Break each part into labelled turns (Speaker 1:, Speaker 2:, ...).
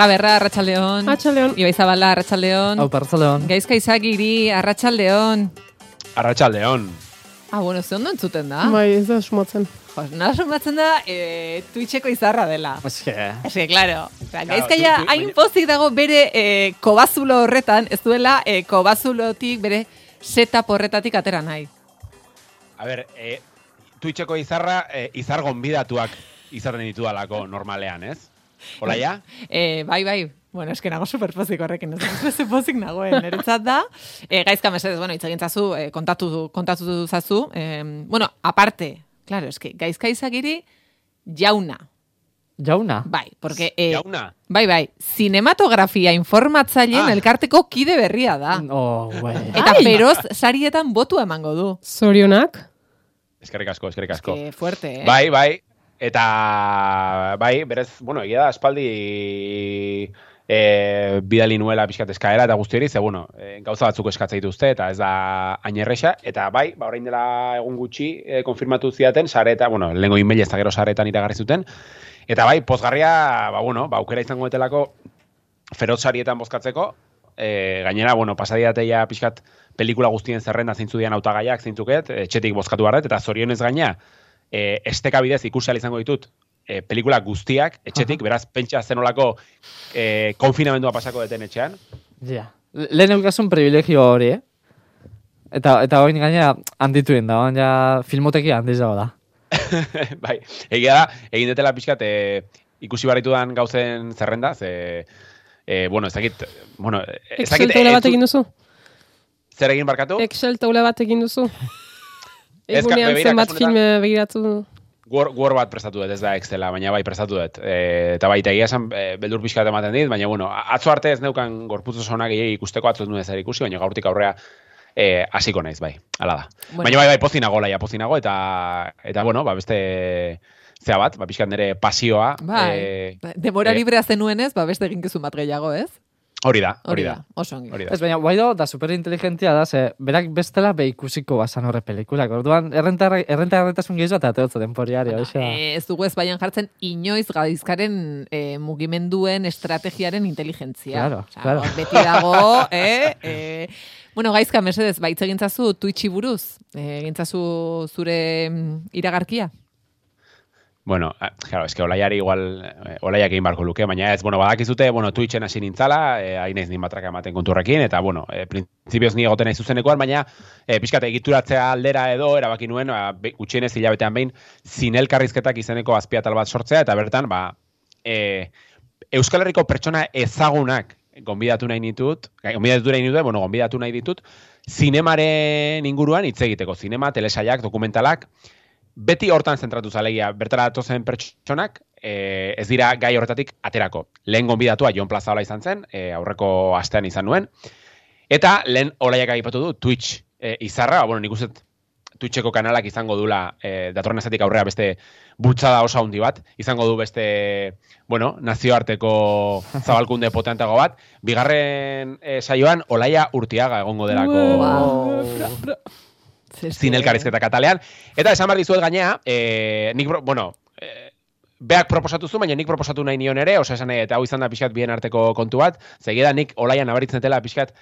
Speaker 1: Marga Berra, Arratxaldeon.
Speaker 2: Arratxaldeon.
Speaker 1: Ibai Zabala, Arratxaldeon.
Speaker 3: Hau, partzaleon.
Speaker 1: Gaizka Izagiri, Arratxaldeon.
Speaker 4: Arratxaldeon.
Speaker 1: Ah, bueno, ze ondo entzuten da?
Speaker 2: Bai, ez da sumatzen.
Speaker 1: Jo, nara sumatzen da, e, Twitcheko izarra dela.
Speaker 3: Eske,
Speaker 1: que, claro. Osea,
Speaker 4: Claro,
Speaker 1: Gaizkaia hain pozik dago bere e, kobazulo horretan, ez duela e, kobazulotik bere setup horretatik atera nahi.
Speaker 4: A ber, e, Twitcheko izarra, e, izar gonbidatuak izarren ditudalako normalean, ez? Hola ja?
Speaker 1: E, bai, bai. Bueno, eske nago superpozik horrekin, ez da pozik nagoen, niretzat da. E, gaizka mesedez, bueno, hitz egin zazu, e, kontatu, kontatu zazu. E, bueno, aparte, claro, eske gaizka izagiri jauna.
Speaker 3: jauna.
Speaker 1: Bai, porque... E,
Speaker 4: Jauna?
Speaker 1: Bai, bai, zinematografia informatzaileen
Speaker 4: Ah.
Speaker 1: elkarteko kide berria da.
Speaker 3: Oh, güey.
Speaker 1: Eta feroz sarietan botu emango du.
Speaker 2: Zorionak.
Speaker 4: Eskerrik asko, eskerrik asko.
Speaker 1: Que fuerte, eh?
Speaker 4: Bai, bai. Eta, bai, berez, bueno, egia da, espaldi e, bidali nuela pixkat eskaera eta guzti hori, ze, bueno, e, gauza batzuk eskatza dituzte, eta ez da hain erresa, eta bai, ba, orain dela egun gutxi e, konfirmatu zidaten, sareta, bueno, lehenko email ez da gero saretan iragarri zuten, eta bai, pozgarria, ba, bueno, ba, aukera izango etelako feroz sarietan bozkatzeko, e, gainera, bueno, pasadiate ja pixkat pelikula guztien zerrenda zeintzu dian hautagaiak zeintzuket, etxetik bozkatu barret, eta zorionez gaina, e, esteka bidez ikusi izango ditut, e, pelikula guztiak, etxetik, beraz, pentsa zenolako e, konfinamendua pasako deten etxean.
Speaker 3: Ja. Le- Lehen eukasun privilegio hori, eh? Eta, eta oin gaina handitu da, oin ja filmoteki handiz dago da.
Speaker 4: bai, egia da, egin detela pixkat, e, ikusi barritudan gauzen zerrenda, ze, e, bueno, ez dakit, bueno, ez
Speaker 2: Excel
Speaker 4: dakit,
Speaker 2: taula
Speaker 4: ez
Speaker 2: bat egin duzu?
Speaker 4: zer egin barkatu?
Speaker 2: Excel taula bat egin duzu?
Speaker 4: Ez,
Speaker 2: Egunean zenbat film begiratu
Speaker 4: Word, Word bat prestatu dut, ez da Excela, baina bai prestatu dut. E, eta bai, eta egia esan, e, beldur pixka ematen dit, baina bueno, atzo arte ez neukan gorputz oso onak ikusteko atzo ez nuen zer ikusi, baina gaurtik aurrea e, hasiko naiz, bai, hala da.
Speaker 1: Bueno.
Speaker 4: Baina bai, bai, pozinago, laia pozinago, eta, eta bueno, ba, beste zea bat, ba, pixka nire pasioa.
Speaker 1: Bai,
Speaker 4: e,
Speaker 1: demora
Speaker 4: eh,
Speaker 1: librea zenuenez, ba beste eginkizun bat gehiago, ez?
Speaker 4: Hori da, hori da.
Speaker 1: Oso ongi.
Speaker 4: Hori da.
Speaker 3: Ez baina, guai dago, da superinteligentia da, ze, berak bestela be ikusiko basan horre pelikulak. Orduan, errenta errenta errentasun gehiago eta ateotza da.
Speaker 1: eh, ez dugu ez baian jartzen inoiz gaizkaren eh, mugimenduen estrategiaren inteligentzia.
Speaker 3: Claro,
Speaker 1: Osea,
Speaker 3: claro.
Speaker 1: Beti dago, eh, eh, Bueno, gaizka, mesedez, baitz egintzazu Twitchi buruz, eh, egintzazu zure mm, iragarkia.
Speaker 4: Bueno, claro, es que olaiari igual, eh, olaiak egin barko luke, baina ez, bueno, badakizute, bueno, Twitchen hasi nintzala, eh, hain naiz nin batraka ematen konturrekin, eta, bueno, eh, printzipioz ni egoten zuzenekoan, baina, eh, pixkat egituratzea aldera edo, erabaki nuen, ba, gutxienez hilabetean behin, zinelkarrizketak izeneko azpiatal bat sortzea, eta bertan, ba, eh, Euskal Herriko pertsona ezagunak gonbidatu nahi ditut, gonbidatu nahi ditut, bueno, gonbidatu nahi ditut, zinemaren inguruan hitz egiteko, zinema, telesaiak, dokumentalak, beti hortan zentratu zalegia, bertara datozen pertsonak, e, ez dira gai horretatik aterako. Lehen gonbidatua Jon Plazaola izan zen, e, aurreko astean izan nuen, eta lehen olaiak aipatu du Twitch e, izarra, bueno, nik dut Twitcheko kanalak izango dula e, datorren ezatik aurrera beste bultzada oso handi bat, izango du beste, bueno, nazioarteko zabalkunde potenteago bat. Bigarren e, saioan Olaia Urtiaga egongo delako
Speaker 1: Wow.
Speaker 4: Zinelkarrizketa katalean. Eta esan behar dizuet gainea, e, nik, bueno, e, beak proposatu zu, baina nik proposatu nahi nion ere, osa esan nahi, eta hau izan da pixkat bien arteko kontu bat, zegida nik olaian nabaritzen dela pixkat,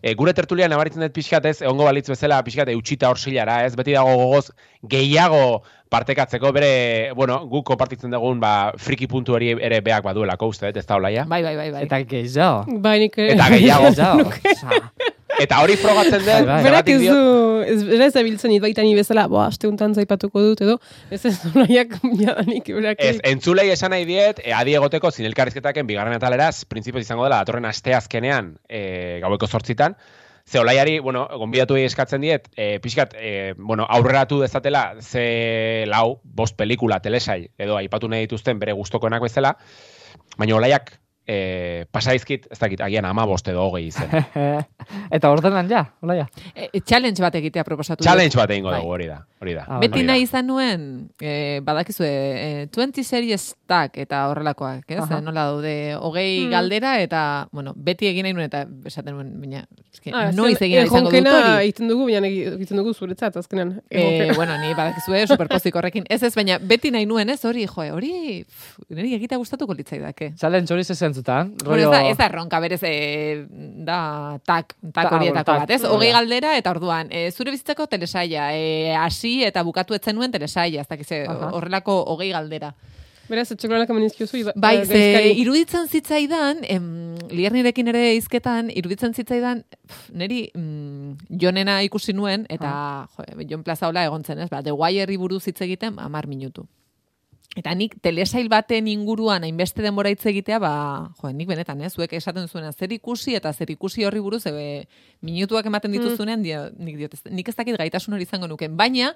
Speaker 4: e, gure tertulian nabaritzen dut pixkat ez, egongo balitz bezala pixkat eutxita horsilara, ez, beti dago gogoz gehiago partekatzeko, bere, bueno, guk konpartitzen dugun, ba, friki puntu hori ere beak baduelako, uste, ez da olaia?
Speaker 1: Bai, bai, bai, bai.
Speaker 3: Eta gehiago.
Speaker 2: Bai, nik...
Speaker 4: Eta gehiago. Eta hori frogatzen dut,
Speaker 3: Bai, bai.
Speaker 2: Berak ez du, ez, bera ez abiltzen hit baita ni bezala, boa, aste untan zaipatuko dut, edo, ez ez nolaiak jadanik berak.
Speaker 4: Ez, entzulei esan nahi diet, e, adi egoteko zinelkarrizketaken bigarren ataleraz, printzipioz izango dela, datorren aste azkenean, e, gaueko sortzitan, ze olaiari, bueno, gonbidatu eskatzen diet, e, pixkat, e, bueno, aurreratu dezatela, ze lau, bost pelikula, telesai, edo aipatu nahi dituzten bere gustokoenak bezala, baina olaiak e, pasaizkit, ez dakit, agian ama bost edo hogei izen.
Speaker 3: Eta ordenan ja, hola ja.
Speaker 1: E, e, challenge bat egitea proposatu.
Speaker 4: Challenge bat egingo
Speaker 1: Bai.
Speaker 4: dugu, hori da, hori da.
Speaker 3: Ah,
Speaker 1: Beti
Speaker 4: hori
Speaker 1: nahi izan nuen, e, badakizue, e, 20 series stack eta horrelakoak, ez?
Speaker 3: Aha.
Speaker 1: Nola daude, hogei
Speaker 2: Hmm.
Speaker 1: galdera eta, bueno, beti egin nahi nuen eta esaten nuen, baina, eske,
Speaker 2: Ah,
Speaker 1: noiz egin nahi izango dut hori.
Speaker 2: egiten dugu, baina egiten dugu zuretzat, azkenan.
Speaker 1: E, bueno, ni badakizue, superpozik horrekin. Ez ez, baina beti nahi nuen, ez? Hori, joe, hori, niri egita gustatuko litzaidake.
Speaker 3: Challenge hori ze
Speaker 1: Bueno, ez
Speaker 3: rollo-
Speaker 1: da, ez da erronka, berez, e, da, tak, tak
Speaker 3: Ta-
Speaker 1: horietako
Speaker 3: tak.
Speaker 1: bat, ez? Hogei galdera, eta orduan, e, zure bizitzako telesaia, e, hasi eta bukatu etzen nuen telesaia, ez dakiz, e,
Speaker 3: Aha.
Speaker 1: horrelako hogei galdera.
Speaker 2: Beraz, izkiozu, iba-
Speaker 1: Bai,
Speaker 2: eh,
Speaker 1: ze iruditzen zitzaidan, em, liarnirekin ere izketan, iruditzen zitzaidan, pf, neri mm, jonena ikusi nuen, eta jo, jon plaza hola egon zen, ez? Ba, The Wire buruz hitz egiten, amar minutu. Eta nik telesail baten inguruan hainbeste denbora hitz egitea, ba, jo, nik benetan, ez? Zuek esaten zuena zer ikusi eta zer ikusi horri buruz, ebe, minutuak ematen dituzunean, dio, nik, diot, nik ez dakit gaitasun hori izango nuken. Baina,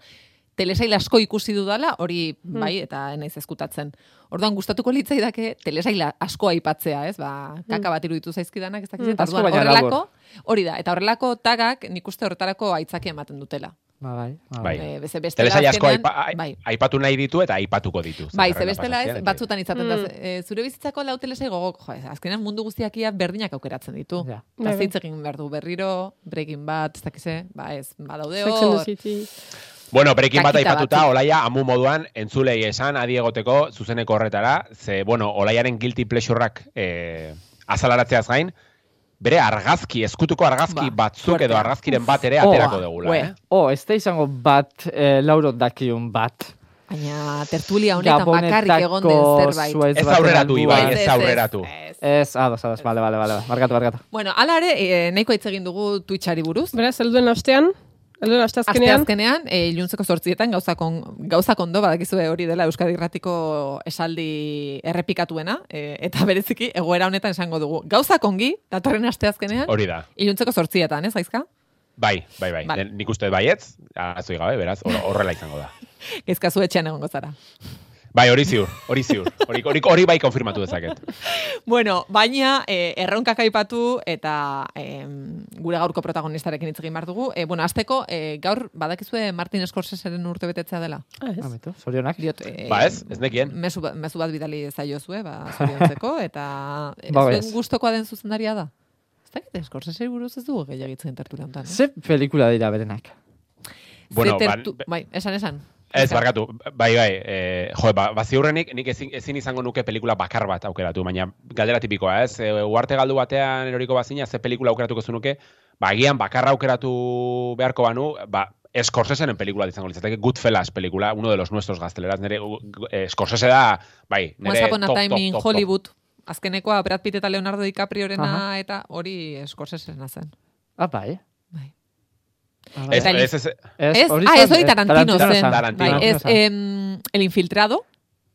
Speaker 1: telesail asko ikusi dudala, hori bai, eta naiz ezkutatzen. Orduan gustatuko litzaidake telesaila asko aipatzea, ez? Ba, kaka bat iruditu zaizkidanak, ez dakit,
Speaker 2: Mm.
Speaker 1: orduan horrelako, hori da, eta horrelako tagak nik uste horretarako aitzaki ematen dutela.
Speaker 3: Ba, bai, ba,
Speaker 4: Bai.
Speaker 1: E, beze bestela
Speaker 4: Telesail asko aipa, ai-
Speaker 1: bai.
Speaker 4: aipatu nahi ditu eta aipatuko ditu.
Speaker 1: Bai, ze bestela ez, batzutan izaten da,
Speaker 2: Mm.
Speaker 1: e, zure bizitzako lau telesai gogok, jo, ez, azkenean mundu guztiakia berdinak aukeratzen ditu.
Speaker 3: Ja.
Speaker 2: Bai,
Speaker 1: Eta
Speaker 2: bai.
Speaker 1: zeitz egin behar du berriro, breaking bat, ez dakize, ba ez, badaude hor.
Speaker 4: Bueno, berekin bat aipatuta, olaia amu moduan entzulei esan adi egoteko zuzeneko horretara, ze, bueno, olaiaren guilty pleasureak eh, azalaratzeaz gain, bere argazki, eskutuko argazki
Speaker 1: Ba,
Speaker 4: batzuk edo
Speaker 1: fuertea.
Speaker 4: argazkiren bat ere
Speaker 3: Oh,
Speaker 4: aterako degula,
Speaker 1: ue.
Speaker 4: eh?
Speaker 3: Oh, ez da izango bat, eh, lauro dakiun bat.
Speaker 1: Baina tertulia honetan bakarrik egon den zerbait.
Speaker 4: Ez aurreratu. Ibai,
Speaker 1: Ez,
Speaker 4: aurreratu.
Speaker 1: ez.
Speaker 3: Ados, ados, bale, bale, bale, barkatu, barkatu.
Speaker 1: Bueno, ala ere, e, nahiko hitz egin dugu Twitchari buruz.
Speaker 2: Beraz, elduen astean, elduen aste
Speaker 1: Aste
Speaker 2: azkenean,
Speaker 1: azkenean, e, iluntzeko sortzietan gauzakon, gauzak ondo, badakizue hori dela Euskadi Irratiko esaldi errepikatuena, e, eta bereziki egoera honetan esango dugu. Gauzak ongi, datorren aste azkenean,
Speaker 4: Hori da.
Speaker 1: iluntzeko sortzietan, ez gaizka?
Speaker 4: Bai, bai, bai.
Speaker 1: Vale.
Speaker 4: Nik uste baietz, azoi gabe, beraz, hor- horrela izango da.
Speaker 1: Gaizkazu etxean egongo zara.
Speaker 4: Bai, hori ziur, hori ziur. Hori, hori, hori bai konfirmatu dezaket.
Speaker 1: Bueno, baina e, erronkak aipatu eta e, gure gaurko protagonistarekin hitz egin behar dugu. E, bueno, azteko, e, gaur badakizue Martin Scorseseren urte betetzea dela.
Speaker 2: Ah, ez.
Speaker 3: Ametu, zorionak.
Speaker 1: Diot, e,
Speaker 4: Ba ez, ez nekien.
Speaker 1: Mezu, ba- mezu bat bidali zaiozue, ba, zoriontzeko, eta e,
Speaker 3: Ba,
Speaker 1: zuen
Speaker 3: ez.
Speaker 1: gustokoa den zuzendaria da. Ez dakit, Scorsese buruz ez dugu gehiagitzen tertulia honetan. Eh?
Speaker 3: Ze pelikula dira berenak.
Speaker 4: Bueno, ban-
Speaker 1: tertu- bai, esan, esan.
Speaker 4: Ez, barkatu, bai, bai, e, jo, ba, ba ziurrenik, nik ezin, ezin izango nuke pelikula bakar bat aukeratu, baina galdera tipikoa, ez? E, uarte galdu batean eroriko bazina, ze pelikula aukeratuko zenuke, ba, agian bakarra aukeratu beharko banu, ba, Scorseseren pelikula izango litzateke, Goodfellas pelikula, uno de los nuestros gazteleraz, nire uh, eh, Scorsese da, bai,
Speaker 1: a
Speaker 4: top, top, top, top.
Speaker 1: Hollywood. Azkenekoa Brad Pitt eta Leonardo DiCapriorena
Speaker 3: Aha.
Speaker 1: eta hori Scorsesena zen.
Speaker 3: Ah, bai. Ah.
Speaker 4: Ez, ez, ez,
Speaker 1: Ez,
Speaker 3: hori
Speaker 1: ah, ez hori
Speaker 3: eh,
Speaker 1: Tarantino, zen.
Speaker 3: zan.
Speaker 4: Tarantino.
Speaker 1: Bai, ez, em, El Infiltrado.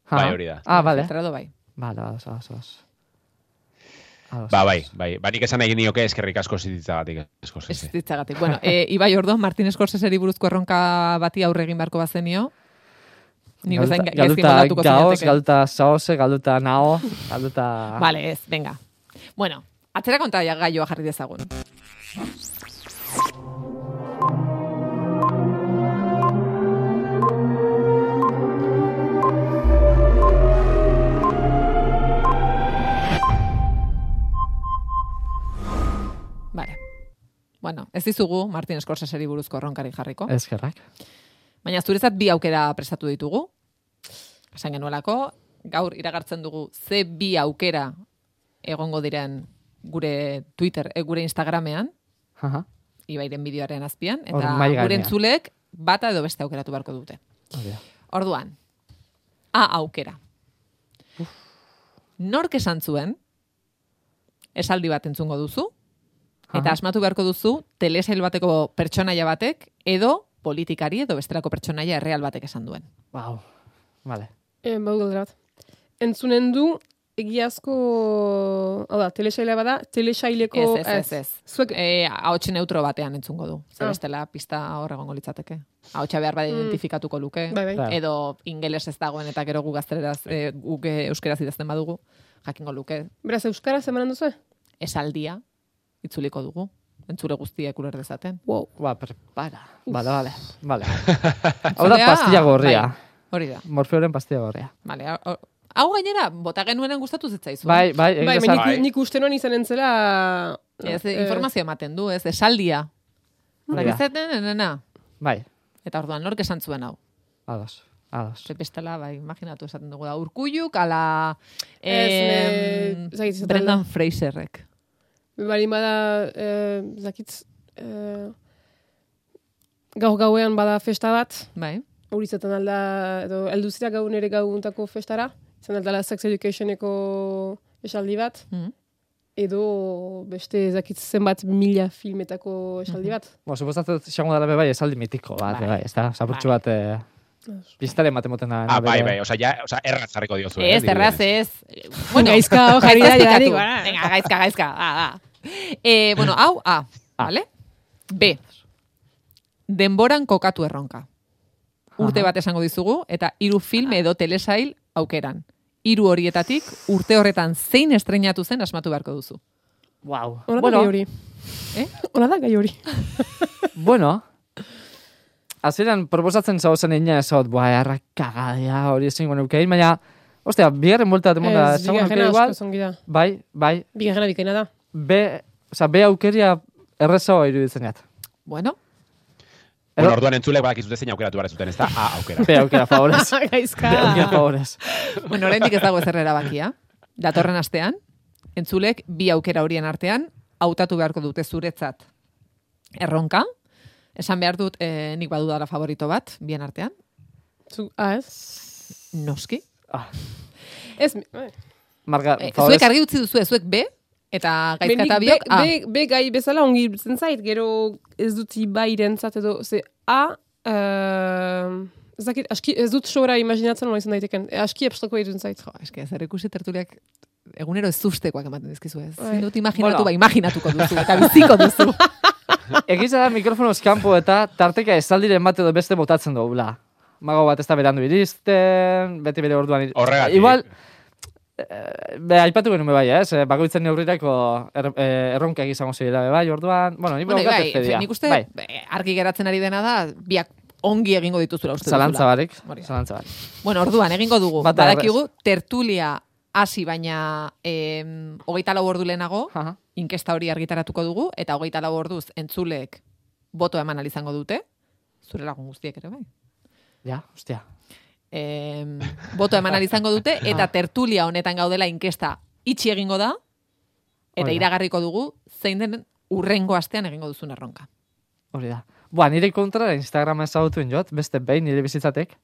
Speaker 3: Aha.
Speaker 4: bai, hori da.
Speaker 3: Ah, bale.
Speaker 1: Infiltrado, bai.
Speaker 3: Bale, ados, ados, ados. Ados,
Speaker 4: Ba, bai, bai, ba, nik esan egin nioke eskerrik asko zitzagatik
Speaker 1: Ez
Speaker 4: Scorsese.
Speaker 1: ditzagatik. Bueno, e, Ibai orduan Martin Scorseseri buruzko erronka bati aurre egin beharko bazenio. Ni bezain
Speaker 3: Galduta-
Speaker 1: ga- gaizki
Speaker 3: galduta gaoz,
Speaker 1: zinateke.
Speaker 3: galduta saose, galduta nao, galduta...
Speaker 1: Vale, ez, venga. Bueno, atzera konta gaioa jarri dezagun. Bueno, ez dizugu Martin Scorseseri buruzko erronkari jarriko.
Speaker 3: Eskerrak.
Speaker 1: Baina zuretzat bi aukera prestatu ditugu. Esan genuelako, gaur iragartzen dugu ze bi aukera egongo diren gure Twitter, eh, gure Instagramean,
Speaker 3: Aha.
Speaker 1: Ibairen bideoaren azpian, eta gure entzulek bata edo beste aukeratu beharko dute.
Speaker 3: Da.
Speaker 1: Orduan, A aukera. Nork esan zuen, esaldi bat entzungo duzu, eta
Speaker 3: Aha.
Speaker 1: asmatu beharko duzu telesail bateko pertsonaia batek, edo politikari edo bestelako pertsonaia erreal batek esan duen.
Speaker 3: Wow. Vale.
Speaker 2: Eh, bau galdera bat. Entzunen du, egiazko, hau da, telesaila bada, telesaileko...
Speaker 1: Ez, ez, ez, ez.
Speaker 2: Zuek,
Speaker 1: E, ahots neutro batean entzungo du. Zer
Speaker 2: Ah.
Speaker 1: bestela pista hor egongo litzateke. Ahotsa behar bada
Speaker 2: Mm.
Speaker 1: identifikatuko luke.
Speaker 2: bai, bai.
Speaker 1: Edo ingeles ez dagoen eta gero gu gazteleraz, e, guk e, euskeraz idazten badugu, jakingo luke
Speaker 2: Beraz, Euskaraz emanen duzu?
Speaker 1: esaldia itzuliko dugu. Entzure guztiek uler dezaten.
Speaker 2: Wow.
Speaker 3: Ba, prepara. Vale, vale. Vale. Hau da pastilla gorria.
Speaker 1: bai, hori da.
Speaker 3: Morfeoren pastilla gorria.
Speaker 1: Vale, hau- gainera, bota genuenen gustatu zitzaizu.
Speaker 3: Bai, bai, egin
Speaker 2: Bai,
Speaker 3: dezan-
Speaker 2: nik,
Speaker 4: Bai.
Speaker 2: nik uste noan izan entzela...
Speaker 1: Ez,
Speaker 2: eh,
Speaker 1: informazio ematen du, ez, esaldia.
Speaker 3: Bai.
Speaker 1: Dakizeten, nena.
Speaker 3: Bai,
Speaker 1: Eta orduan, nork esan zuen hau.
Speaker 3: ados. Ados.
Speaker 1: Ze bestela, bai, imaginatu esaten dugu da. Urkulluk, ala...
Speaker 2: Ez, ne- ez zetan
Speaker 1: Brendan Fraserrek.
Speaker 2: Bali bada, eh, zakitz, eh, gaur gauean bada festa bat,
Speaker 1: Bai.
Speaker 2: hori izaten alda, edo elduzira gau nire gauntako festara, izan aldala Sex Educationeko esaldi bat,
Speaker 1: Mm.
Speaker 2: edo beste zakitz zenbat mila filmetako esaldi bat.
Speaker 3: Bo, suposatzen dut xango dara bai esaldi mitiko bat,
Speaker 1: Bai.
Speaker 3: bai, ez da? Zapurtxu
Speaker 1: Bai.
Speaker 3: bat, eh, pistare ematen moten da.
Speaker 4: Ah, bai, bai, osea, ja, osea, erraz jarriko diozu.
Speaker 1: Ez,
Speaker 4: eh,
Speaker 1: erraz, ez. Bueno,
Speaker 2: Gaizka, jarri da, bara.
Speaker 1: Venga, gaizka, gaizka. Ah, ah. Eh, bueno, hau, A, vale? B. Denboran kokatu erronka. Urte bat esango dizugu, eta hiru film edo telesail aukeran. Hiru horietatik, urte horretan zein estreinatu zen asmatu beharko duzu.
Speaker 3: Wow.
Speaker 2: Hora da
Speaker 3: Bueno,
Speaker 2: gai hori.
Speaker 1: Eh?
Speaker 2: Hora da gai hori.
Speaker 3: bueno, azeran proposatzen zauzen ina ez hot, boa, erra kagadea hori ezingo neukein, baina, ostia, bigarren buelta bat emon da,
Speaker 2: Ez, bigarrena
Speaker 3: igual, bai, bai,
Speaker 2: Bigarrena bikaina da.
Speaker 3: B, oza, B aukeria errezagoa iruditzen jat.
Speaker 1: Bueno,
Speaker 4: Bueno, orduan entzulek badakizute zein aukeratu behar zuten, ez da? A aukera.
Speaker 3: B aukera favorez.
Speaker 2: Gaizka.
Speaker 3: B aukera favorez.
Speaker 1: bueno, oraindik ez dago ezer erabakia. Datorren astean, entzulek bi aukera horien artean, hautatu beharko dute zuretzat erronka. Esan behar dut, eh, nik badudala favorito bat, bien artean.
Speaker 2: Zu, ah, ez?
Speaker 1: Noski.
Speaker 3: Ah,
Speaker 2: Ez.
Speaker 3: Marga,
Speaker 1: Eh,
Speaker 3: favorez.
Speaker 1: zuek argi utzi duzu, zuek B, eta gaizka eta
Speaker 2: Benik
Speaker 1: biok A.
Speaker 2: be, be, be gai bezala ongi iruditzen zait, gero ez dut ibairentzat edo, ze A, uh, ez dakit, aski, ez dut sobra imaginatzen nola izan daiteken, E, aski abstrakoa iruditzen zait.
Speaker 1: Jo, eske, zer ikusi tertuliak egunero ez ustekoak ematen dizkizu ez.
Speaker 2: Bai.
Speaker 1: Zin dut imaginatu,
Speaker 3: Bueno.
Speaker 1: ba, imaginatuko duzu, eta biziko duzu.
Speaker 3: Egiza da mikrofonoz kanpo eta tarteka esaldiren bat edo beste botatzen dugula. Mago bat ez da berandu iristen, beti bere orduan ir-
Speaker 4: Horregatik.
Speaker 3: Igual, eh, be, aipatu genuen be bai, ez? Eh, Bakoitzen neurrirako er, eh, erronkak izango zirela be bai, orduan, bueno, ni
Speaker 1: bueno, bai,
Speaker 3: fedia.
Speaker 1: nik uste,
Speaker 3: bai.
Speaker 1: argi geratzen ari dena da, biak ongi egingo dituzula uste
Speaker 3: Zalantza
Speaker 1: da.
Speaker 3: zalantza barik.
Speaker 1: Bueno, orduan, egingo dugu.
Speaker 3: Bata
Speaker 1: Badakigu, tertulia hasi baina em, hogeita lau ordu lehenago,
Speaker 3: Aha.
Speaker 1: inkesta hori argitaratuko dugu, eta hogeita lau orduz entzulek boto eman izango dute, zure lagun guztiek ere bai.
Speaker 3: Ja, hostia.
Speaker 1: Em, boto eman izango dute, eta tertulia honetan gaudela inkesta itxi egingo da, eta
Speaker 3: Hori da.
Speaker 1: iragarriko dugu, zein den urrengo astean egingo duzun erronka.
Speaker 3: Hori da. Boa, nire kontra Instagrama ezagutuen jot, beste behin nire bizitzatek.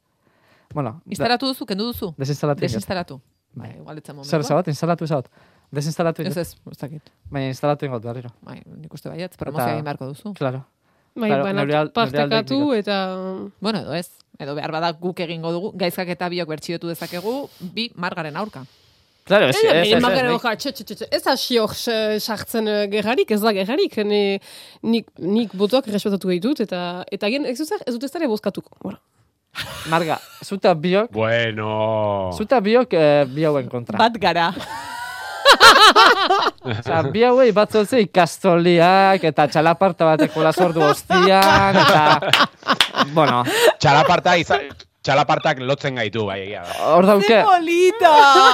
Speaker 3: Bueno,
Speaker 1: Instalatu duzu, kendu duzu?
Speaker 3: desinstalatu.
Speaker 1: Desinstalatu.
Speaker 3: Bai.
Speaker 1: Bai, igual etzen
Speaker 3: Zer
Speaker 1: momentua.
Speaker 3: ezagut, instalatu ezagut. Desinstalatu
Speaker 1: Ez ez, ez dakit.
Speaker 3: baina instalatu ingot berriro.
Speaker 1: Bai, nik uste baietz, promozioa egin beharko duzu.
Speaker 3: Claro.
Speaker 2: Bai,
Speaker 3: Claro, neure
Speaker 2: partekatu eta...
Speaker 1: Bueno, edo ez. Edo behar bada guk egingo dugu, gaizkak eta biok bertxiotu dezakegu, bi margaren aurka.
Speaker 3: Claro, ez,
Speaker 2: Ez,
Speaker 3: ez, ez, ez,
Speaker 2: hasi hor eh, sartzen eh, gerrarik, ez da gerrarik, nik, nik botoak errespetatu ditut, eta, eta gen, ez dut ez dut ez dara bozkatuko. Voilà.
Speaker 3: Marga, zuta biok,
Speaker 4: Bueno.
Speaker 3: zuta biok eh, bi hauen kontra.
Speaker 1: Bat gara.
Speaker 3: Osea, bi hauei bat zotze ikastoliak eta txalaparta bateko lasordu hostian, eta... bueno,
Speaker 4: Txalaparta izan... Txalapartak lotzen gaitu, bai, egia da.
Speaker 3: hor dauke,
Speaker 1: polita!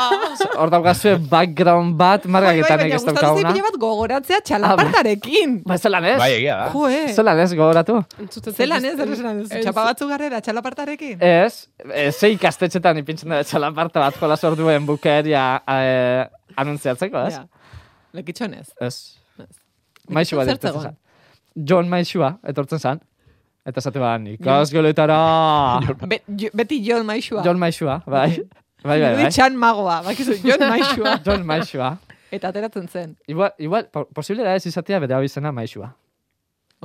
Speaker 3: hor daukazue background bat,
Speaker 1: Bai, bai,
Speaker 3: getanek
Speaker 1: baina
Speaker 3: ez
Speaker 1: gustatzen
Speaker 3: daukaguna.
Speaker 1: zait pila bat gogoratzea txalapartarekin.
Speaker 3: Ba, zelan ez?
Speaker 4: Bai, egia da.
Speaker 1: Joe,
Speaker 3: Zelan ez gogoratu?
Speaker 1: Zelan ez, zer esan duzu,
Speaker 2: ez-
Speaker 1: txapa batzu garrera txalapartarekin?
Speaker 3: Ez, ze ikastetxetan ipintzen da txalaparta bat jolas orduen bukeria e, anuntziatzeko, ez?
Speaker 1: Ja. Lekitxon ez.
Speaker 3: Ez.
Speaker 1: Ez.
Speaker 3: Maixua
Speaker 1: zegoen?
Speaker 3: zan. John Maixua, etortzen zan. Eta zate ban, ikasgeletara...
Speaker 1: Be, jo, beti Jon Maixua.
Speaker 3: John Maixua, bai. Bai, bai, bai.
Speaker 1: txan magoa, bakizu, Jon Maixua.
Speaker 3: John Maixua.
Speaker 1: Eta ateratzen zen.
Speaker 3: Igual, igual, po- posible da ez izatea bere hau izena Maixua.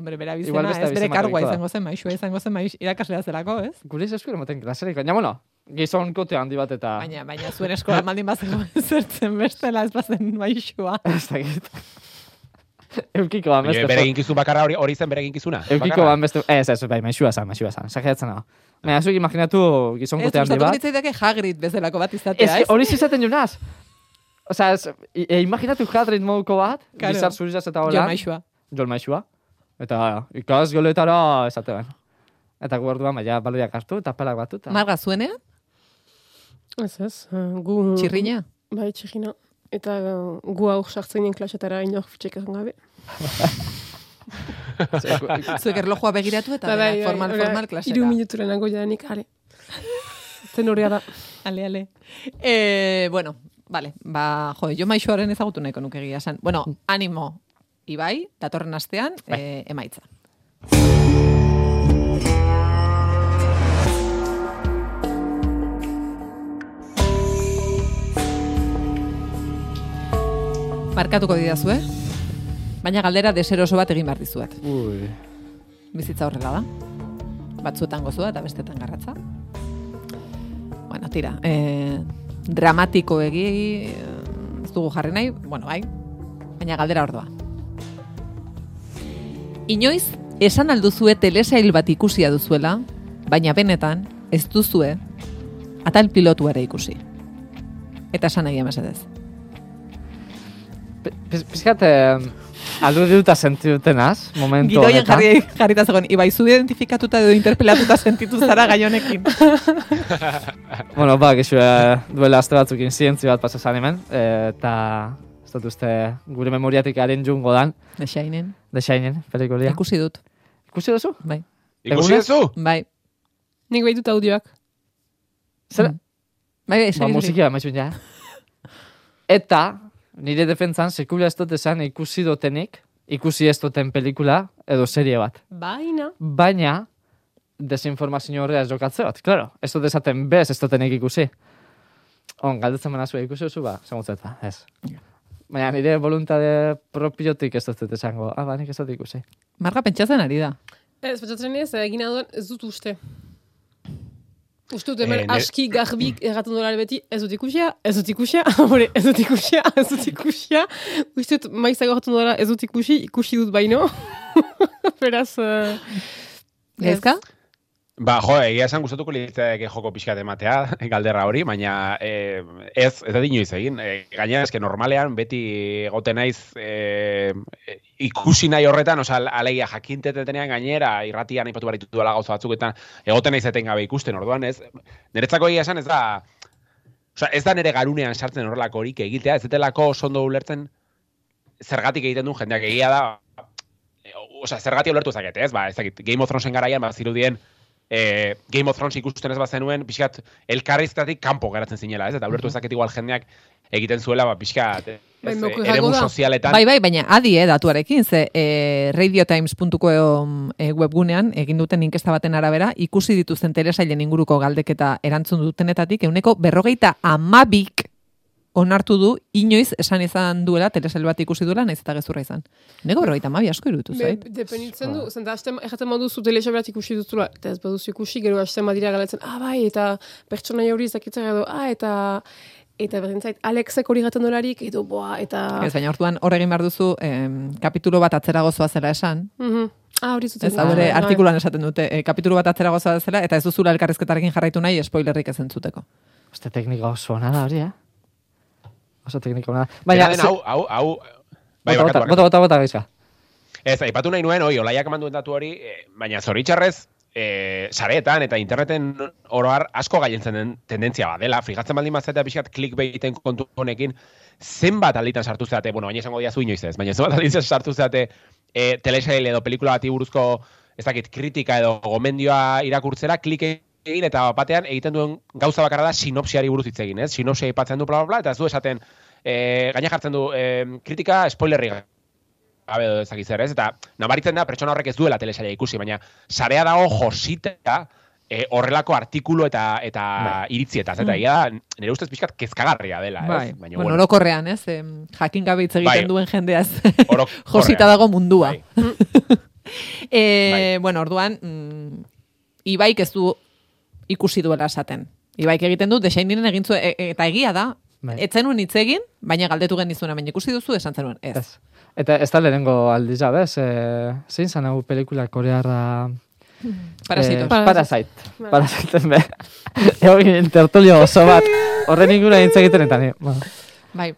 Speaker 1: Hombre, bera
Speaker 3: Igual
Speaker 1: bizena,
Speaker 3: beste
Speaker 1: ez bere kargua izango zen Maixua, izango zen maix, irakaslea zelako, ez?
Speaker 3: Gure eskuren moten klaserik. Baina, bueno, gizon kote handi bat eta...
Speaker 1: Baina, baina zuen eskola maldin bazeko zertzen bestela ez bazen Maixua.
Speaker 3: Ez dakit. Eukiko ban beste...
Speaker 4: bere eginkizun bakarra hori, hori zen bere eginkizuna.
Speaker 3: Eukiko ban beste... Ez, ez, bai, Maixua zan, Maixua zan. Sakeatzen hau. Baina, zuek imaginatu gizon
Speaker 1: Ez,
Speaker 3: kote handi
Speaker 1: gustatuko
Speaker 3: bat.
Speaker 1: litzaidake Hagrid bezalako bat
Speaker 3: Ez,
Speaker 1: izatea,
Speaker 3: que
Speaker 1: ez?
Speaker 3: hori zizaten junaz. Osea, ez, e, e, imaginatu Hadrid moduko bat,
Speaker 1: Claro.
Speaker 3: bizar zurizaz eta
Speaker 1: Jon
Speaker 3: hola.
Speaker 1: Maixua.
Speaker 3: Jon Maixua. Eta ikaz goletara esate ben. Eta gu orduan, baina baloiak hartu eta pelak batu. Eta...
Speaker 1: Marga zuenean?
Speaker 2: Ez ez, eh, gu...
Speaker 1: Txirrina?
Speaker 2: Bai, txirrina. Eta eh, gu aur sartzen nien klasetara inor fitxek egon gabe.
Speaker 1: Zuek erlojua begiratu eta
Speaker 2: Ba,
Speaker 1: dena, formal,
Speaker 2: ora,
Speaker 1: formal klasera.
Speaker 2: Hiru minuturen nago jadanik, are. zen horea da.
Speaker 1: Ale, ale. E, bueno, vale, ba, jo, jo maixoaren ezagutu nahiko nuke egia esan. Bueno, animo, Ibai, datorren astean, e, emaitza. Markatuko didazu, eh? Baina galdera deseroso bat egin behar dizuet.
Speaker 3: Ui.
Speaker 1: Bizitza horrela da. Batzuetan gozua eta bestetan garratza. Bueno, tira, eh, dramatiko egi, eh, ez dugu jarri nahi, bueno, bai, baina galdera ordoa. Inoiz, esan alduzue telesail bat ikusia duzuela, baina benetan, ez duzue, atal pilotu ere ikusi. Eta esan nahi mesedez.
Speaker 3: Piz- Pizkat, eh, aludiuta senti dutenaz, momentu
Speaker 1: Gidoien
Speaker 3: honetan.
Speaker 1: jarri, jarrita zegoen, ibai, zu identifikatuta edo interpelatuta sentitu zara gai honekin.
Speaker 3: Bueno, ba, gizu, eh, duela aste batzuk inzientzi bat pasa zan hemen, eh, eta ez dut uste gure memoriatik haren jungo dan,
Speaker 1: Desainen,
Speaker 3: desainen, pelikulia.
Speaker 1: ikusi dut,
Speaker 3: Ikusi duzu?
Speaker 1: bai.
Speaker 4: Ikusi duzu?
Speaker 1: Bai,
Speaker 2: Nik behitut audioak.
Speaker 3: Zer?
Speaker 1: Mm. bai, bai,
Speaker 3: Ba, musikia, maizun ja. Nire defentzan, sekula ez dut esan ikusi dutenik, ikusi ez duten pelikula edo serie bat.
Speaker 2: Baina,
Speaker 3: Baina, desinformazio horrea ez jokatze bat, klaro. Ez dut esaten bez ez dutenik ikusi. On, galdetzen manazua ikusi duzu ba, seguntzeta, ez. Baina nire voluntade propiotik ez dut esango, ah, ba, nik ez dut ikusi.
Speaker 1: Marga pentsatzen ari da.
Speaker 2: ez, pentsatzen ez, egin duen ez dut uste. Uste dut hemen
Speaker 4: Eh,
Speaker 2: aski garbik erraten dola beti, ez dut ikusia, ez dut ikusia, hore, ez dut ikusia, ez dut ikusia. Uste dut maizago hartzen dola ez dut ikusi, ikusi dut baino. Beraz, uh,
Speaker 1: Gaizka?
Speaker 4: Ba, jo, egia esan gustatuko litzake joko pixkat ematea, galderra hori, baina eh, ez, ez da inoiz egin. E, gainera, eske normalean beti egoten naiz e, ikusi nahi horretan, osea, alegia jakintetenean gainera, irratian ipatu baritu duela gauza batzuk, eta egoten naiz etengabe ikusten, orduan, ez? Niretzako egia esan ez da, osea, ez da nire garunean sartzen horrelako horik egitea, ez detelako oso ondo ulertzen zergatik egiten duen jendeak egia da, e, osea, zergatik ulertu ezakete, ez? Ba, ez Game of Thronesen garaian, ba, zirudien, e, Game of Thrones ikusten ez bazenuen, pixkat, elkarrizketatik kanpo geratzen zinela, ez? Eta ulertu ezaket igual jendeak egiten zuela, ba, pixkat, ez,
Speaker 2: Bai,
Speaker 4: eh, eremu
Speaker 2: izango da.
Speaker 4: sozialetan.
Speaker 1: Bai, bai, baina adi, eh, datuarekin, ze e, radiotimes.co e, webgunean egin duten inkesta baten arabera, ikusi dituzten telesailen inguruko galdeketa erantzun dutenetatik, euneko berrogeita amabik onartu du, inoiz esan izan duela, telesail bat ikusi duela, naiz eta gezurra izan. Euneko berrogeita amabi asko irutu,
Speaker 2: Be,
Speaker 1: zait?
Speaker 2: depenitzen du, zenta hasten, erraten baduzu telesabelat ikusi duzula, eta ez baduzu ikusi, gero hasten badira galetzen, ah bai, eta pertsona hori izakitzen edo, ah, eta eta berdin zait, Alexek hori gaten dolarik, edo, boa, eta...
Speaker 1: Ez, baina orduan hor egin behar duzu, em, kapitulo bat atzera gozoa zela esan,
Speaker 2: Mhm. Ah, hori zuten.
Speaker 1: Ez, hau ere, artikulan esaten dute, e, kapitulu bat atzera gozoa zela, eta ez duzula elkarrizketarekin jarraitu nahi, spoilerrik ez entzuteko.
Speaker 3: Uste teknika oso ona da hori, eh? Oso teknika ona.
Speaker 4: Baina, hau, hau, hau, bai,
Speaker 3: bota, bota, bota, bota, gaizka.
Speaker 4: Ez, aipatu nahi nuen, oi, olaiak eman duen datu hori, eh, baina zoritxarrez, eh, sareetan eta interneten oroar asko gaientzen den tendentzia bat dela, frigatzen baldin bazetea pixkat clickbaiten kontu honekin, zenbat alditan sartu zeate, bueno, baina esango diazu inoiz ez, baina zenbat alditan sartu zeate eh, telesail edo pelikula bati buruzko, ez dakit, kritika edo gomendioa irakurtzera, klik egin eta batean egiten duen gauza bakarra da sinopsiari buruz hitz egin, ez? Sinopsia aipatzen du bla bla bla eta ez du esaten eh, gaina jartzen du eh, kritika spoilerri gabe edo ezakit zer, ez? Eta nabaritzen da pertsona horrek ez duela telesaila ikusi, baina sarea dago josita e, horrelako artikulu eta eta iritzietaz, eta ia da, nire ustez pixkat kezkagarria dela, ez?
Speaker 1: Bai,
Speaker 4: Baina,
Speaker 1: bueno,
Speaker 4: bueno,
Speaker 1: orokorrean, ez? Em, jakin gabe hitz egiten
Speaker 4: Bai.
Speaker 1: duen jendeaz josita dago mundua.
Speaker 4: Bai.
Speaker 1: E,
Speaker 4: Bai.
Speaker 1: Bueno, orduan, mm, Ibaik ez du ikusi duela esaten. Ibaik egiten du, desaininen egin zu, e, e, eta egia da,
Speaker 3: Bai.
Speaker 1: ez zenuen hitz egin, baina galdetu genizuna, baina ikusi duzu, esan zenuen, ez.
Speaker 3: Ez. Eta ez da lehenengo aldiz, bez? E, zein zan hau pelikula korearra...
Speaker 1: Parasitos.
Speaker 3: Eh,
Speaker 2: Parasite.
Speaker 3: Parasite.
Speaker 2: Bai.
Speaker 3: Parasiten be. Egin tertulio oso bat. Horren ingura hitz egiten eta ni. Bueno,
Speaker 1: Bai.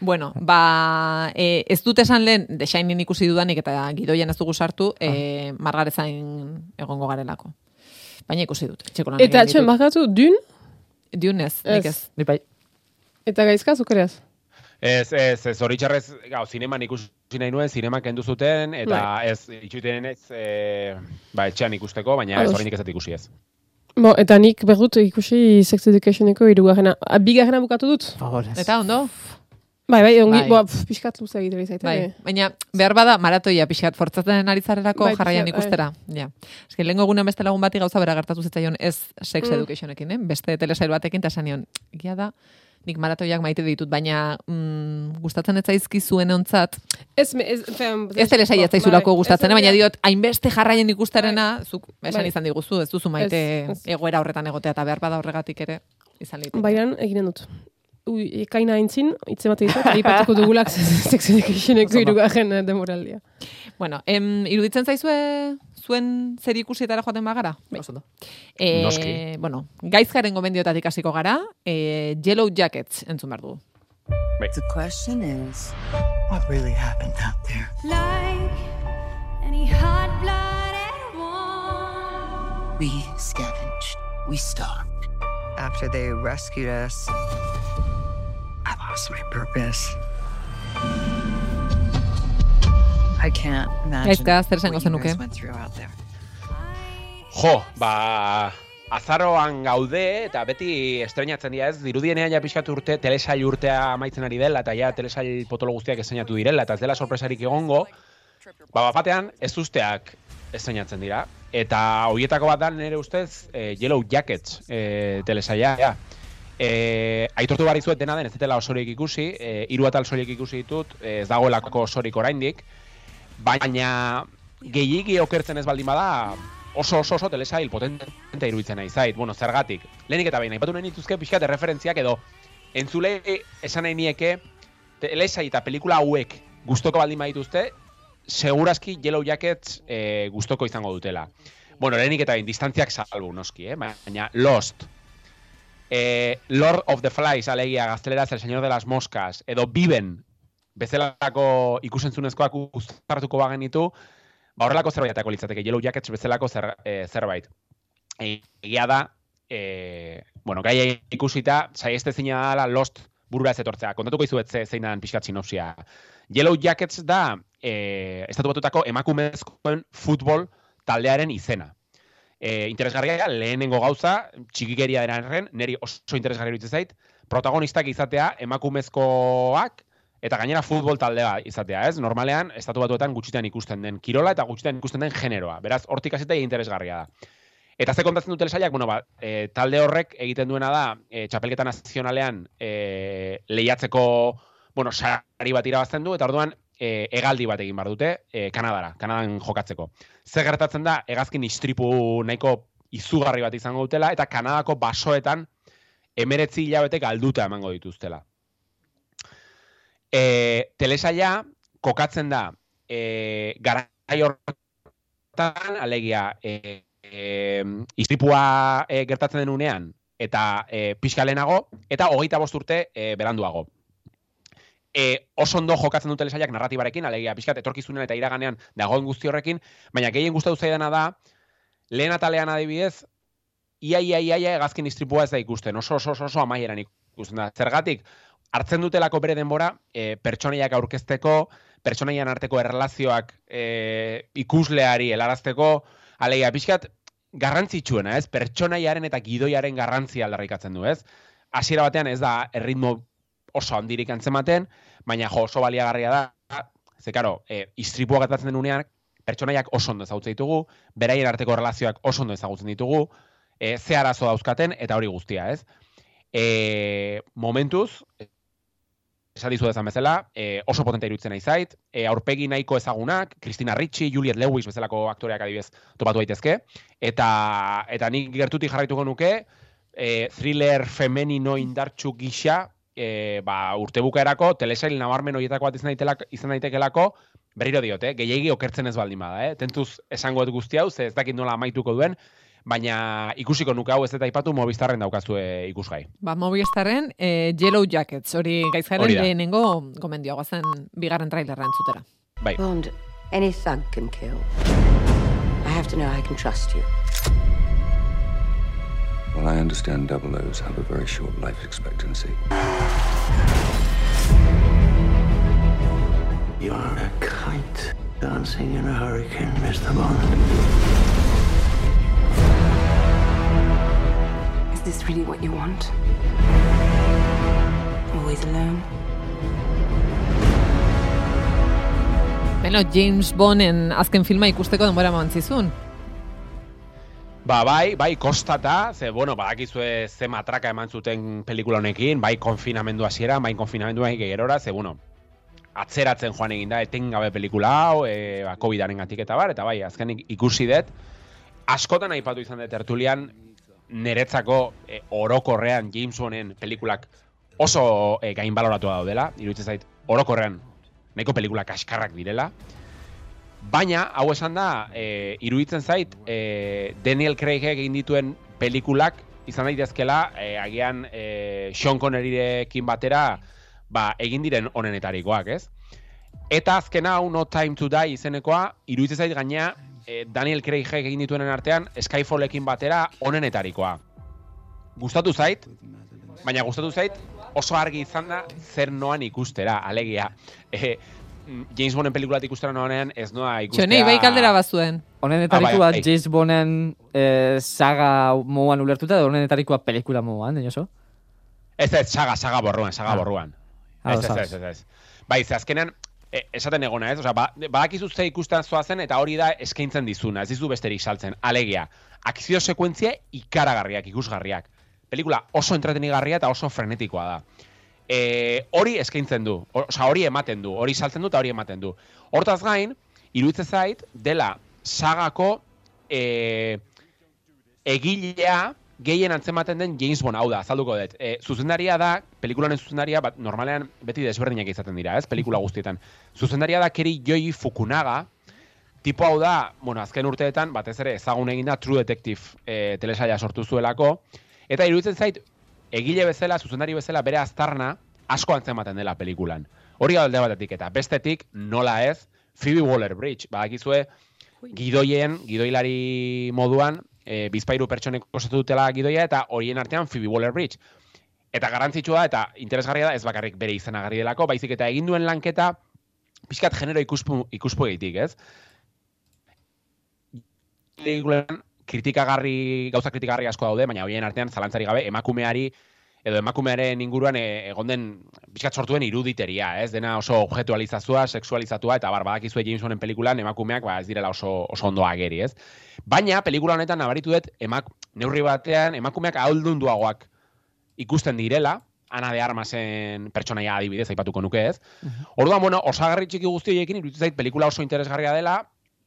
Speaker 1: Bueno, ba, e, ez dut esan lehen, The Shining ikusi dudanik eta gidoian ez dugu sartu, e, margarezain egongo garelako. Baina ikusi dut. etxeko lanak
Speaker 2: Eta
Speaker 1: ditut.
Speaker 2: bakatu, dun,
Speaker 1: nik ez.
Speaker 2: Ez.
Speaker 3: ni bai.
Speaker 2: eta gaizka, zukereaz.
Speaker 4: Ez, ez, ez, zoritxarrez, gau, zineman ikusi nahi nuen, zineman kendu zuten, eta
Speaker 2: Bai.
Speaker 4: ez, itxuiten ez, e, ba, etxean ikusteko, baina ez
Speaker 2: Ados.
Speaker 4: horrenik ez ikusi ez.
Speaker 2: Bo, eta nik berdut ikusi Sex Educationeko irugarrena. A, Bigarrena bukatu dut.
Speaker 3: Favorez.
Speaker 1: Eta ondo?
Speaker 2: Bai, bai, ongi,
Speaker 1: Bai.
Speaker 2: boa, pixkat luze egiten zaite.
Speaker 1: Bai, baina behar bada maratoia pixat fortzatzen ari zarelako
Speaker 2: Bai,
Speaker 1: jarraian
Speaker 2: pixkat,
Speaker 1: ikustera. Ja. Eske lehengo egunean beste lagun bati gauza bera gertatu zitzaion ez sex
Speaker 2: Mm.
Speaker 1: educationekin, eh? beste telesail batekin eta esan nion, egia da, nik maratoiak maite ditut, baina mm, gustatzen ez zaizki zuen ontzat,
Speaker 2: Ez, ez, fem,
Speaker 1: ez telesail ez zaizulako
Speaker 2: bai,
Speaker 1: gustatzen,
Speaker 2: ez,
Speaker 1: baina diot, hainbeste jarraien ikusterena, zuk esan
Speaker 2: Bai.
Speaker 1: izan diguzu, ez duzu maite
Speaker 2: Ez, ez.
Speaker 1: egoera horretan egotea, eta behar bada horregatik ere, izan liteke.
Speaker 2: Baian, eginen dut. Ui, ekaina aintzin, hitz emate ditut, aipatuko dugulak Sex Educationeko irugarren eh, demoraldia.
Speaker 1: Bueno, em, iruditzen zaizue zuen zer ikusietara joaten bagara?
Speaker 3: Oso ondo.
Speaker 1: E,
Speaker 4: Noski.
Speaker 1: Bueno, gaizkaren gomendiotatik hasiko gara, e, Yellow Jackets entzun behar du.
Speaker 5: The question is, what really happened out there?
Speaker 6: like any hot blooded one.
Speaker 5: We scavenged. We starved. After they rescued us, lost my purpose. I can't imagine
Speaker 1: Gaizka, zer esango zenuke?
Speaker 5: went through out there.
Speaker 4: Jo, ba, azaroan gaude eta beti estrenatzen dira ez, dirudienean ja pixkatu urte, telesail urtea amaitzen ari dela, eta ja telesail potolo guztiak estrenatu direla, eta ez dela sorpresarik egongo, ba, batean ez usteak estrenatzen dira. Eta hoietako bat da nire ustez eh, Yellow Jackets eh, telesaila. Ja. Eh, aitortu behar dizuet dena den, ez dela osorik ikusi, eh, hiru atal soilik ikusi ditut, eh, ez dagoelako osorik oraindik, baina gehiegi okertzen ez baldin bada, oso oso oso telesail potente iruditzen nahi zait. Bueno, zergatik. Lehenik eta behin, aipatu nahi nituzke pixkat referentziak edo entzulei esan nahi nieke telesail eta pelikula hauek gustoko baldin badituzte, segurazki Yellow Jackets eh, gustoko izango dutela. Bueno, lehenik eta behin, distantziak salbu, noski, eh? baina Lost, eh, Lord of the Flies, alegia, gazteleraz, El Señor de las Moscas, edo Biben, bezalako ikusentzunezkoak uztartuko bagenitu, ba horrelako zerbaitako litzateke, Yellow Jackets bezalako zer, eh, zerbait. Egia da, e, bueno, gai ikusita, saieste zina dela Lost burura ez etortzea. Kontatuko izuet ze, zein dan pixkat sinopsia. Yellow Jackets da, e, estatu batutako emakumezkoen futbol taldearen izena. E, interesgarria, lehenengo gauza, txikikeria dena erren, neri oso interesgarria iruditzen zait, protagonistak izatea emakumezkoak, eta gainera futbol taldea izatea, ez? Normalean, estatu batuetan gutxitan ikusten den kirola eta gutxitan ikusten den generoa. Beraz, hortik hasita interesgarria da. Eta ze kontatzen dute saiak, bueno, ba, e, talde horrek egiten duena da, e, txapelketa nazionalean e, lehiatzeko, bueno, sari bat irabazten du, eta orduan e, egaldi bat egin bar dute e, Kanadara, Kanadan jokatzeko. Zer gertatzen da, hegazkin istripu nahiko izugarri bat izango dutela, eta Kanadako basoetan emeretzi hilabete galduta emango dituztela. E, telesaia kokatzen da e, garai horretan, alegia, e, e, istripua e, gertatzen den unean, eta e, pixka lehenago, eta hogeita bost urte e, beranduago. E, oso ondo jokatzen du telesaiak narratibarekin, alegia, pixkat etorkizunean eta iraganean dagoen guzti horrekin, baina gehien gustatu zaidana da, lehen atalean adibidez, ia, ia, ia, ia, egazkin istripua ez da ikusten, oso, oso, oso, oso amaieran ikusten da. Zergatik, hartzen dutelako bere denbora, e, pertsonaiak aurkezteko, pertsonaian arteko erlazioak e, ikusleari helarazteko, alegia, pixkat, garrantzitsuena, ez? Pertsonaiaren eta gidoiaren garrantzia aldarrikatzen du, ez? Hasiera batean ez da erritmo oso handirik antzematen, baina jo, oso baliagarria da, ze karo, e, istripua gertatzen den unean, pertsonaiak oso ondo ezagutzen ditugu, beraien arteko relazioak oso ondo ezagutzen ditugu, e, ze arazo dauzkaten, eta hori guztia, ez? E, momentuz, esan dizu dezan bezala, e, oso potente iruditzen nahi zait, e, aurpegi nahiko ezagunak, Christina Ricci, Juliet Lewis bezalako aktoreak adibidez topatu daitezke, eta, eta nik gertutik jarraituko nuke, e, thriller femenino indartxu gisa, e, ba, urte bukaerako, telesail nabarmen horietako bat izan, daitelak, izan daitekelako, berriro diote, eh? gehiegi okertzen ez baldin bada, eh? tentuz esango dut guzti hau, ze ez dakit nola amaituko duen, baina ikusiko nuke hau ez eta aipatu Movistarren daukazue ikusgai.
Speaker 1: Ba, Movistarren e, Yellow Jackets, hori gaizkaren lehenengo gomendioa zen bigarren trailerra entzutera.
Speaker 4: Bai.
Speaker 7: Bond, any thug can kill. I have to know I can trust you.
Speaker 8: Well, I understand double O's have a very short life expectancy.
Speaker 9: You're a kite dancing in a hurricane, Mr. Bond.
Speaker 10: Is this really what you want? Always alone?
Speaker 1: Beno, James Bonden azken filma ikusteko denbora eman zizun.
Speaker 4: Ba, bai, bai, kostata, ze, bueno, badakizue ze matraka eman zuten pelikula honekin, bai konfinamendu hasiera, bai konfinamendu gerora, ze, bueno, atzeratzen joan egin da, etengabe pelikula hau, e, ba, COVID-aren eta bar, eta bai, azken ik- ikusi dut, askotan aipatu izan dut tertulian, niretzako e, orokorrean James Bonden pelikulak oso e, gain baloratua daudela, iruditzen zait, orokorrean nahiko pelikula kaskarrak direla, Baina, hau esan da, e, iruditzen zait, e, Daniel Craigek egin dituen pelikulak izan daitezkela, e, agian e, Sean Conneryrekin batera, ba, egin diren onenetarikoak, ez? Eta azken hau, No Time to Die izenekoa, iruditzen zait gaina, e, Daniel Craigek egin dituenen artean, Skyfallekin batera onenetarikoa. Gustatu zait, baina gustatu zait, oso argi izan da zer noan ikustera, alegia. E, James Bonden pelikulatik ikustera noanean ez noa ikustea...
Speaker 1: Txonei, bai kaldera bazuen.
Speaker 3: Honenetariko
Speaker 4: Ah,
Speaker 3: bat
Speaker 4: bai.
Speaker 3: James Bonden eh, saga moduan ulertuta, edo honenetarikoa pelikula moduan, den oso?
Speaker 4: Ez ez, saga, saga borruan, saga
Speaker 3: Ah.
Speaker 4: borruan.
Speaker 3: Ah,
Speaker 4: Ez, ez, ez, ez. Bai, ze azkenean, e, esaten egona, ez? Osea, ba, badakizu ze ikusten zoazen eta hori da eskaintzen dizuna, ez dizu besterik saltzen. Alegia, akzio sekuentzia ikaragarriak, ikusgarriak. Pelikula oso entretenigarria eta oso frenetikoa da. E, hori eskaintzen du, o- osea, hori ematen du, hori saltzen du eta hori ematen du. Hortaz gain, iruditzen zait, dela sagako e, egilea gehien antzematen den James Bond, hau da, azalduko dut. E, zuzendaria da, pelikulonen zuzendaria, bat, normalean beti desberdinak izaten dira, ez, pelikula guztietan. Zuzendaria da Keri Joi Fukunaga, tipo hau da, bueno, azken urteetan, batez ere ezagun egin da True Detective e, telesaia sortu zuelako, eta iruditzen zait, egile bezala, zuzendari bezala, bere aztarna, asko antzematen dela pelikulan. Hori alde batetik, eta bestetik, nola ez, Phoebe Waller-Bridge, badakizue, gidoien, gidoilari moduan, e, bizpairu pertsonek osatu dutela gidoia, eta horien artean Phoebe Waller-Bridge. Eta garrantzitsua eta interesgarria da, ez bakarrik bere izanagari delako, baizik eta egin duen lanketa, pixkat genero ikuspu, ikuspu egitik, ez? Pelikulan kritikagarri, gauza kritikagarri asko daude, baina horien artean zalantzari gabe emakumeari edo emakumearen inguruan e, egon den pixkat sortuen iruditeria, ez? Dena oso objetualizazua, sexualizatua, eta bar, badakizue James Bonden pelikulan emakumeak ba, ez direla oso, oso ondo ageri, ez? Baina, pelikula honetan nabaritu dut, emak, neurri batean, emakumeak ahaldunduagoak ikusten direla, Ana de Armasen pertsonaia adibidez aipatuko nuke ez. Orduan, bueno, osagarri txiki guzti horiekin iruditzen zait pelikula oso interesgarria dela,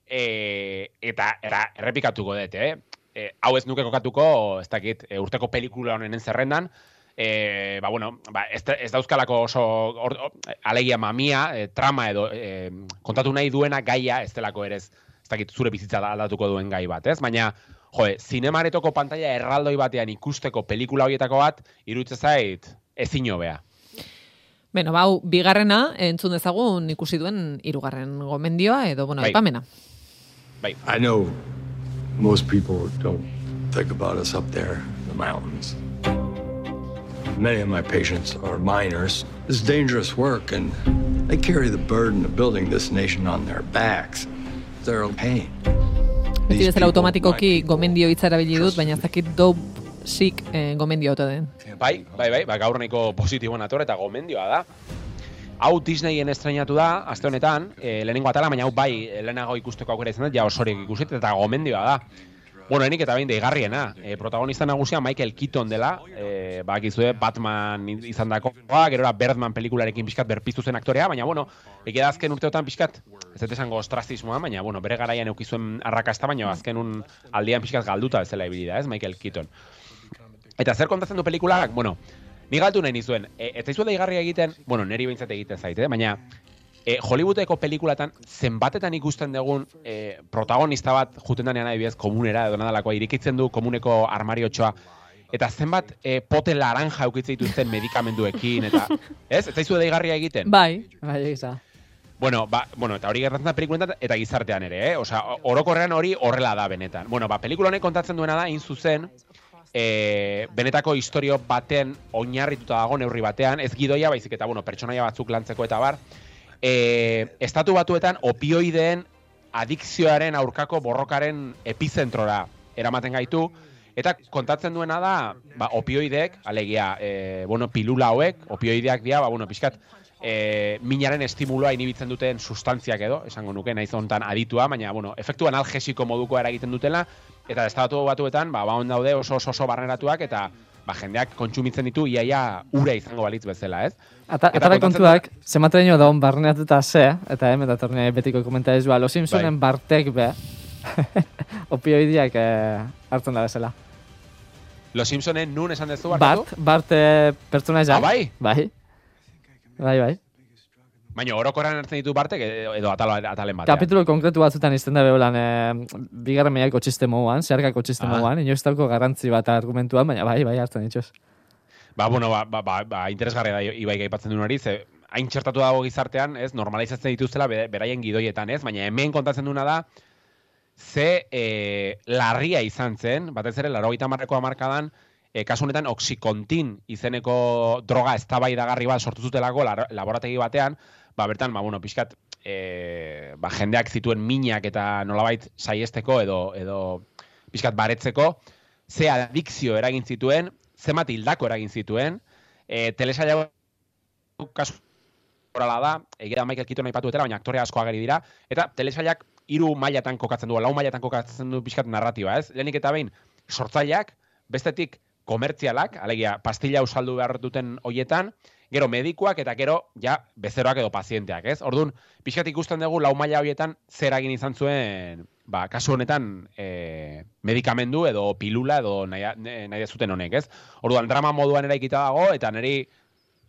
Speaker 4: e, eta era, errepikatuko dut, eh? E, hau ez nuke kokatuko, ez dakit, e, urteko pelikula honenen zerrendan, e, ba, bueno, ba, ez, ez dauzkalako oso or, or- alegia mamia, e, trama edo e, kontatu nahi duena gaia, ez delako ere ez, dakit zure bizitza da- aldatuko duen gai bat, ez? Baina, joe, zinemaretoko pantalla erraldoi batean ikusteko pelikula horietako bat, iruditzen zait, ezin hobea.
Speaker 1: Beno, bau, bigarrena, entzun dezagun ikusi duen hirugarren gomendioa, edo, bueno,
Speaker 8: Bai.
Speaker 1: epamena.
Speaker 4: Bai.
Speaker 8: I know most people don't think about us up there in the mountains. Many of my patients are miners. It's dangerous work, and they carry the burden of building this nation on their backs. They're in pain.
Speaker 1: Beti bezala automatikoki gomendio hitza erabili dut, baina ez dakit dope sik eh, gomendio den.
Speaker 4: Bai, bai, bai, ba, gaur nahiko positiboan ator eta gomendioa da. Hau Disneyen estrenatu da, aste honetan, e, lehenengo atala, baina hau bai, eh, lehenago ikusteko aukera izan dut, ja osorik ikusit, eta gomendioa da. Bueno, enik eta behin deigarriena. E, protagonista nagusia Michael Keaton dela, e, bakizue Batman izan dakoa, gerora Birdman pelikularekin pixkat berpiztu zen aktorea, baina bueno, egia da azken urteotan pixkat, ez dut esango ostrazismoa, baina bueno, bere garaian eukizuen arrakasta, baina azken un aldian pixkat galduta bezala ibili da, ez, Michael Keaton. Eta zer kontatzen du pelikulak, bueno, ni galtu nahi nizuen, e, ez zaizu deigarria egiten, bueno, neri behintzat egiten zaite, eh? baina e, Hollywoodeko pelikulatan zenbatetan ikusten dugun e, protagonista bat juten danean adibidez komunera edo nadalakoa irikitzen du komuneko armariotxoa eta zenbat e, pote laranja eukitzen dituzten medikamenduekin eta ez? Ez zaizu deigarria egiten?
Speaker 1: Bai.
Speaker 3: Bai, egiza.
Speaker 4: Bueno, ba, bueno, eta hori gertatzen da pelikuletan eta gizartean ere, eh? Osea, orokorrean hori horrela da benetan. Bueno, ba, pelikula honek kontatzen duena da, in zuzen, e, benetako historio baten oinarrituta dago neurri batean, ez gidoia, baizik eta, bueno, pertsonaia batzuk lantzeko eta bar, e, estatu batuetan opioideen adikzioaren aurkako borrokaren epizentrora eramaten gaitu, Eta kontatzen duena da, ba, opioidek, alegia, e, bueno, pilula hauek, opioideak dira, ba, bueno, pixkat, e, minaren estimuloa inibitzen duten sustantziak edo, esango nuke, naiz hontan aditua, baina, bueno, efektu analgesiko moduko eragiten dutela, eta estatu batuetan, ba, ba daude oso oso, oso barneratuak, eta ba, jendeak kontsumitzen ditu iaia ura izango balitz bezala, ez?
Speaker 3: Ata,
Speaker 4: Eta
Speaker 3: atara kontuak, zenbateraino da hon barneatuta ze, eta hemen da tornea betiko komentariz, ba, Los Simpsonen
Speaker 4: Bai.
Speaker 3: bartek be, opioidiak eh, hartzen da bezala.
Speaker 4: Los Simpsonen nun esan dezu?
Speaker 3: Bart, Bart eh, pertsonaia.
Speaker 4: Ah, bai?
Speaker 3: Bai. Bai, bai.
Speaker 4: Baina orokorran hartzen ditu bartek edo, atal, atalen batean.
Speaker 3: Kapitulo konkretu batzutan izten da beholan, e, bigarren meiako txiste moduan, zeharkako txiste
Speaker 4: Ah.
Speaker 3: moduan, inoiz dauko garrantzi bat argumentuan, baina bai, bai, hartzen dituz.
Speaker 4: Ba, bueno, ba, ba, ba, ba interesgarria da Ibai aipatzen duen hori, ze hain txertatu dago gizartean, ez, normalizatzen dituztela be- beraien gidoietan, ez, baina hemen kontatzen duena da, ze e, larria izan zen, batez ere, laro gita marreko amarkadan, e, kasu honetan oxikontin izeneko droga eztabaidagarri bat sortu zutelako laborategi batean, ba, bertan, ba, bueno, pixkat, e, ba, jendeak zituen minak eta nolabait saiesteko edo, edo pixkat baretzeko, ze adikzio eragin zituen, zenbat hildako eragin zituen, e, telesaila kasu orala da, egia da Michael Keaton aipatu etera, baina aktore asko ageri dira, eta telesailak hiru mailatan kokatzen du, lau mailatan kokatzen du pixkat narratiba, ez? Lehenik eta behin, sortzaileak, bestetik komertzialak, alegia, pastilla usaldu behar duten hoietan, gero medikuak eta gero ja bezeroak edo pazienteak, ez? Orduan, pixkat ikusten dugu lau maila hoietan zer egin izan zuen, ba, kasu honetan e, medikamendu edo pilula edo nahi, nahi zuten honek, ez? Orduan, drama moduan eraikita dago, eta niri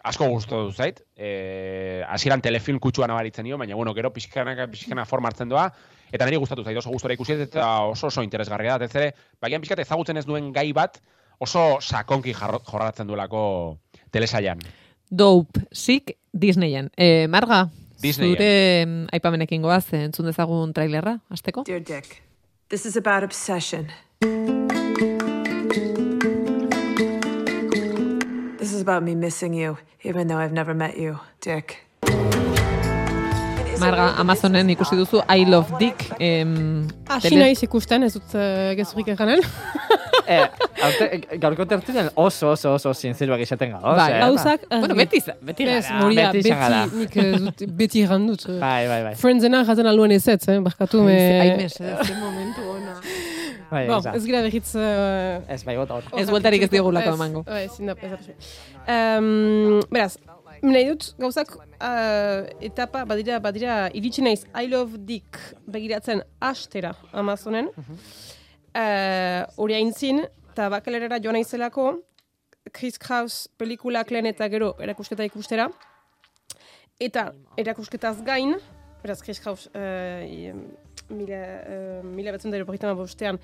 Speaker 4: asko gustu du zait. Eh, hasieran telefilm kutsua nabaritzen dio, baina bueno, gero pixkanaka pixkana forma hartzen doa eta niri gustatu zait, oso gustora ikusi eta oso oso interesgarria da, ez ere, bagian pixkat ezagutzen ez duen gai bat oso sakonki jorratzen duelako telesailan.
Speaker 1: Dope, Sick, Disneyen. E, Marga,
Speaker 4: Disneyen.
Speaker 1: zure aipamenekin goaz, entzun dezagun trailerra, azteko?
Speaker 10: Dear Dick, this is about obsession. This is about me missing you, even though I've never met you, Dick.
Speaker 1: Marga, Amazonen ikusi duzu I Love Dick. Em,
Speaker 2: Asi
Speaker 1: tele-
Speaker 2: naiz ikusten, ez dut uh, gezurrik eganen.
Speaker 3: Eh, gaurko tertulian oso, oso, oso sinzeruak izaten gauz,
Speaker 1: Bai,
Speaker 3: eh?
Speaker 2: Gauzak,
Speaker 1: Bueno,
Speaker 2: argi.
Speaker 1: beti, beti
Speaker 2: Ez,
Speaker 1: gara.
Speaker 2: moria,
Speaker 3: beti
Speaker 2: beti,
Speaker 3: gara.
Speaker 2: nik ez dut, beti egan dut. eh.
Speaker 3: Bai, bai, bai.
Speaker 2: Friendsena jaten aluen ez ez, eh? barkatu me...
Speaker 1: Ai, mesedez, ze momentu ona.
Speaker 3: bai
Speaker 2: Bon, ez gira behitz... Uh,
Speaker 3: Ez, bai, gota, gota.
Speaker 1: Ez bueltarik ez diogulako
Speaker 2: Ez,
Speaker 1: emango.
Speaker 2: bai, ezin da, ez da posible. Beraz, nahi dut, gauzak uh, etapa, badira, badira, iritsi naiz I Love Dick begiratzen astera Amazonen. Eh, Hori aintzin, eta bakalerara joan naizelako, Chris Kraus pelikulak lehen eta gero erakusketa ikustera. Eta erakusketaz gain, beraz Chris Kraus uh, mila, uh, mila eroporritama bostean,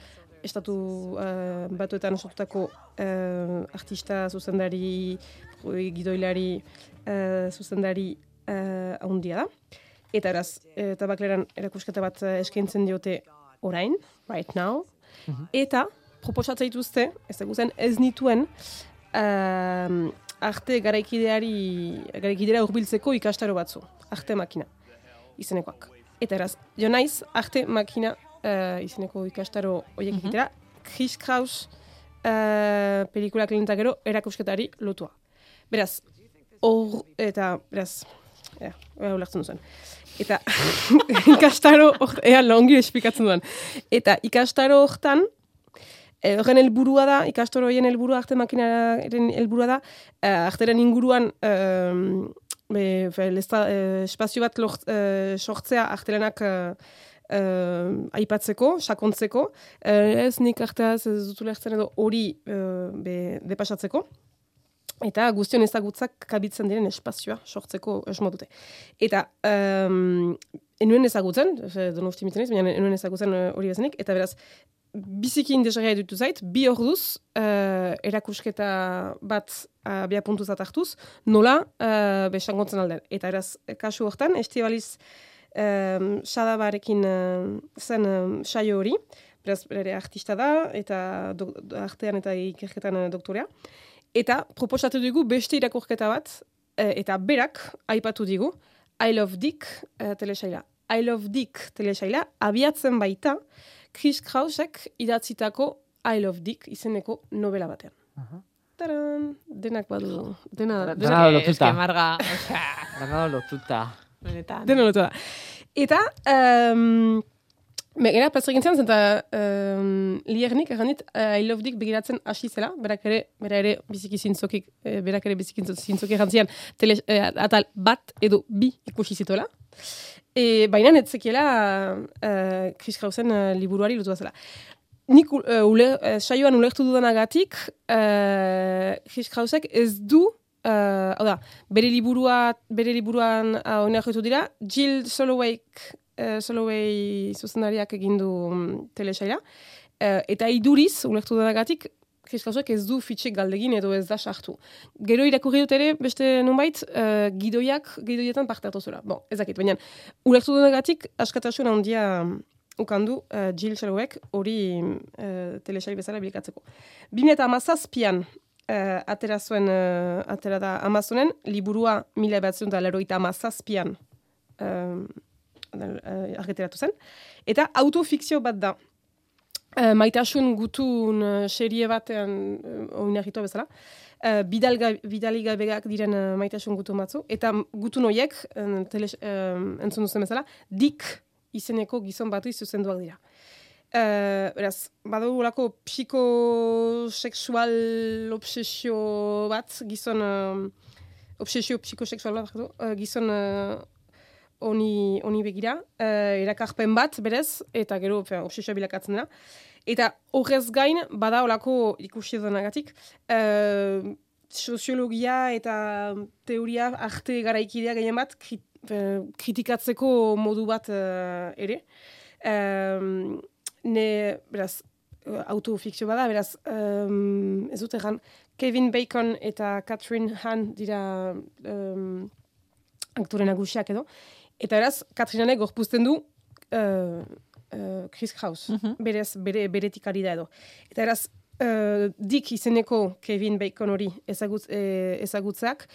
Speaker 2: estatu uh, batuetan sortutako uh, artista, zuzendari, gidoilari, uh, zuzendari uh, handia da. Eta eraz, uh, tabakleran erakusketa bat uh, eskaintzen diote orain, right now. Eta proposatzen dituzte, ez zen ez nituen, um, arte garaikideari, garaikidera hurbiltzeko ikastaro batzu, arte makina, izenekoak. Eta eraz, jo naiz, arte makina uh, izeneko ikastaro horiek egitera, Chris Kraus uh, pelikulak lehen eta gero erakusketari lotua. Beraz, hor, eta, beraz, ja, ulertzen duzen. Eta ikastaro, hor- ea, longi espikatzen duan. Eta ikastaro hortan, eh, horren helburua da, ikastoro horien helburua, arte makinaren helburua da, uh, arteren inguruan, um, be, fe, lesta, eh, espazio bat lort, eh, sortzea artelenak eh, eh, aipatzeko, sakontzeko, eh, ez nik arteaz ez dut ulertzen edo hori eh, be, depasatzeko, eta guztion ezagutzak kabitzen diren espazioa sortzeko esmo dute. Eta um, enuen ezagutzen, ze, donosti miten ez, baina enuen ezagutzen hori bezenik, eta beraz, biziki indesgarria dutu zait, bi orduz uh, erakusketa bat uh, bia puntuzat hartuz, nola uh, besangotzen alden. Eta eraz, kasu hortan, estibaliz um, sadabarekin uh, zen um, saio hori, beraz, bere artista da, eta do, artean eta ikerketan uh, doktorea. Eta proposatu dugu beste irakurketa bat, eh, eta berak aipatu digu, I Love Dick uh, telesaila. I Love Dick telesaila abiatzen baita Chris Krausek idatzitako I Love Dick izeneko novela batean. Taran, denak badu, dena,
Speaker 3: Dena
Speaker 2: dena.
Speaker 1: Eske marga, osea,
Speaker 3: Dana lotuta.
Speaker 1: Benetan.
Speaker 2: dena lotu da. Eta, um, Megera, plazera gintzen, zenta um, liernik, erranit, uh, I love Dick begiratzen hasi zela, berak ere, bera ere biziki zintzokik, eh, berak ere biziki zintzokik errantzian, tele, eh, atal bat edo bi ikusi zituela. E, baina netzekiela uh, Chris Krausen uh, liburuari lotua zela. Nik uh, ule, uh, saioan ulertu dudanagatik, uh, Chris Krausek ez du Uh, hau da, bere liburua, bere liburuan uh, oinarritu dira, Jill Solowayk, uh, Soloway zuzendariak egin du um, telesaila, uh, eta iduriz, ulertu dagatik, Chris Krausek ez du fitxek galdegin edo ez da sartu. Gero irakurri dut ere, beste nunbait, uh, gidoiak, gidoietan parte hartu zuela. Bon, ez dakit, baina, ulertu dagatik, askatasun handia um, ukandu uh, Jill Solowayk hori uh, telesail bezala bilikatzeko. 2008an, uh, atera zuen, uh, atera da Amazonen, liburua mila batzen da leroita amazazpian uh, uh, argiteratu zen. Eta autofikzio bat da. Uh, maitasun gutun uh, serie batean uh, oinarritua bezala. Uh, bidalga, bidaligabegak diren uh, maitasun gutun batzu. Eta gutun horiek, uh, uh, entzun duzen bezala, dik izeneko gizon batu zuzenduak dira. Uh, beraz, badugu lako psikosexual obsesio bat, gizon, uh, obsesio psikosexual bat, barkatu, uh, gizon uh, oni, oni begira, uh, erakarpen bat, berez, eta gero fe, obsesioa bilakatzen dena. Eta horrez gain, bada olako ikusi denagatik, uh, soziologia eta teoria arte garaikidea gehien bat kri, eh, kritikatzeko modu bat eh, ere. Um, ne, beraz, eh, autofikzio bada, beraz, um, ez dut egan, Kevin Bacon eta Catherine Hahn dira um, aktore nagusiak edo. Eta beraz, Catherine Hahnek gorpuzten du uh, uh, Chris Kraus, berez, bere, beretik ari da edo. Eta beraz, uh, Dick izeneko Kevin Bacon hori ezagutz, eh, ezagutzeak,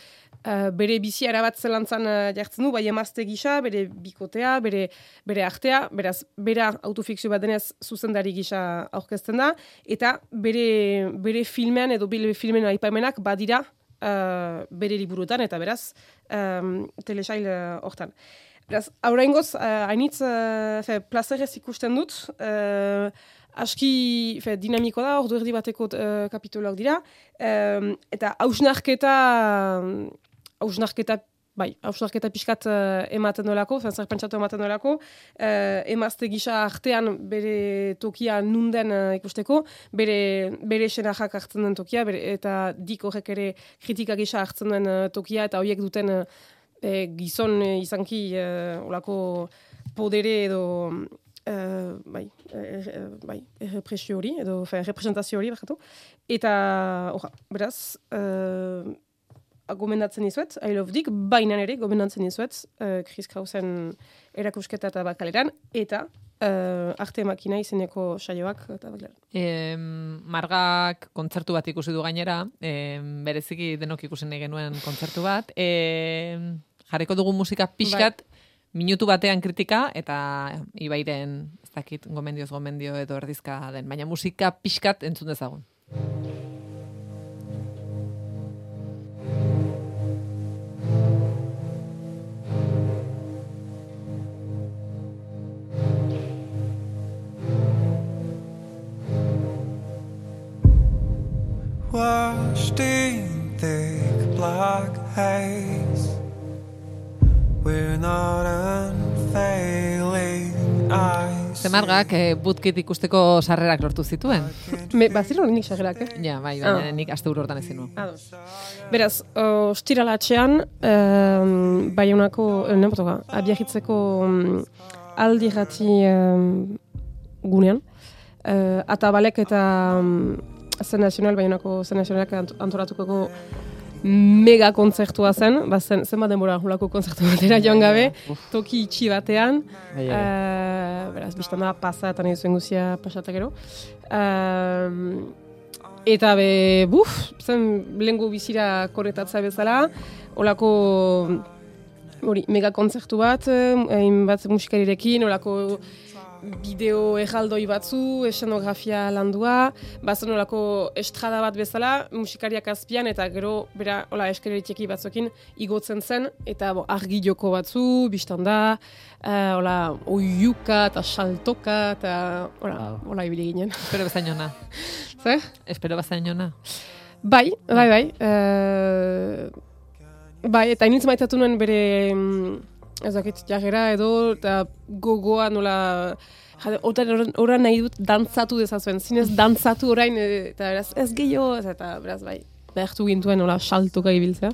Speaker 2: uh, bere bizi arabat zelantzan uh, jartzen du, bai emazte gisa, bere bikotea, bere, bere artea, beraz, bera autofikzio bat denez zuzendari gisa aurkezten da, eta bere, bere filmean edo bere filmen aipamenak badira uh, bere liburuetan, eta beraz, um, telesail uh, hortan. Beraz, aurrengoz, uh, hainitz, uh, fe, plazerez ikusten dut, uh, aski fe, dinamiko da, ordu erdi bateko uh, kapitoloak dira, um, eta hausnarketa, hausnarketa, bai, hausnarketa pixkat uh, ematen dolako, zer pentsatu ematen dolako, uh, emazte gisa artean bere tokia nunden uh, ikusteko, bere, bere senajak hartzen den tokia, bere, eta dik horrek ere kritika gisa hartzen den uh, tokia, eta horiek duten uh, e, gizon izanki e, olako podere edo e, bai, e, e, bai, errepresio hori, edo fe, representazio hori, bakatu. Eta, orra, beraz, e, gomendatzen dizuet, I love Dick, baina ere gomendatzen dizuet, e, Chris Krausen erakusketa eta bakaleran, eta e, arte makina izeneko saioak eta bakaleran.
Speaker 1: E, margak kontzertu bat ikusi du gainera, e, bereziki denok ikusi nahi genuen kontzertu bat. E, jarriko dugu musika pixkat, minutu batean kritika, eta ibairen, ez dakit, gomendioz gomendio edo erdizka den, baina musika pixkat entzun dezagun.
Speaker 11: washed in thick black haze.
Speaker 1: Zemargak e, butkit ikusteko sarrerak lortu zituen.
Speaker 2: Me, baziren nik sagerak, eh?
Speaker 1: Ja, bai, baina
Speaker 2: Ah.
Speaker 1: nik aste hortan ezin nuen.
Speaker 2: Ados. Beraz, ostiralatxean, um, baionako, eh, nemotoka, abiagitzeko um, aldirati um, gunean, uh, atabalek eta um, zen nazional, baionako zen nazionalak ant mega kontzertua zen, ba zen, zenbat denbora hulako kontzertu batera joan gabe, toki itxi batean,
Speaker 3: Ai, ai.
Speaker 2: uh, beraz, biztan da, pasa eta nahi zuen guzia pasatak gero. Um, Eta be, buf, zen lehengo bizira korretatza bezala, olako hori, mega kontzertu bat, eh, hainbat musikarirekin, olako bideo erraldoi batzu, esenografia landua, bazen olako estrada bat bezala, musikariak azpian, eta gero, bera, hola, eskereritxeki batzuekin igotzen zen, eta bo, argi joko batzu, biztan da, eh, hola, oiuka, eta saltoka, eta, hola, hola, ibili ginen.
Speaker 1: Espero bezain ona.
Speaker 2: Zer?
Speaker 1: Espero bezain ona.
Speaker 2: Bai, bai, bai. eh, bai, eta initz maitatu nuen bere, mm, ez dakit, jarrera edo, eta gogoa nola, jade, otan ora nahi dut dantzatu dezazuen, zinez dantzatu orain, e, eta beraz, ez gehiago, ez, eta beraz, bai, behartu gintuen nola saltoka ibiltzea.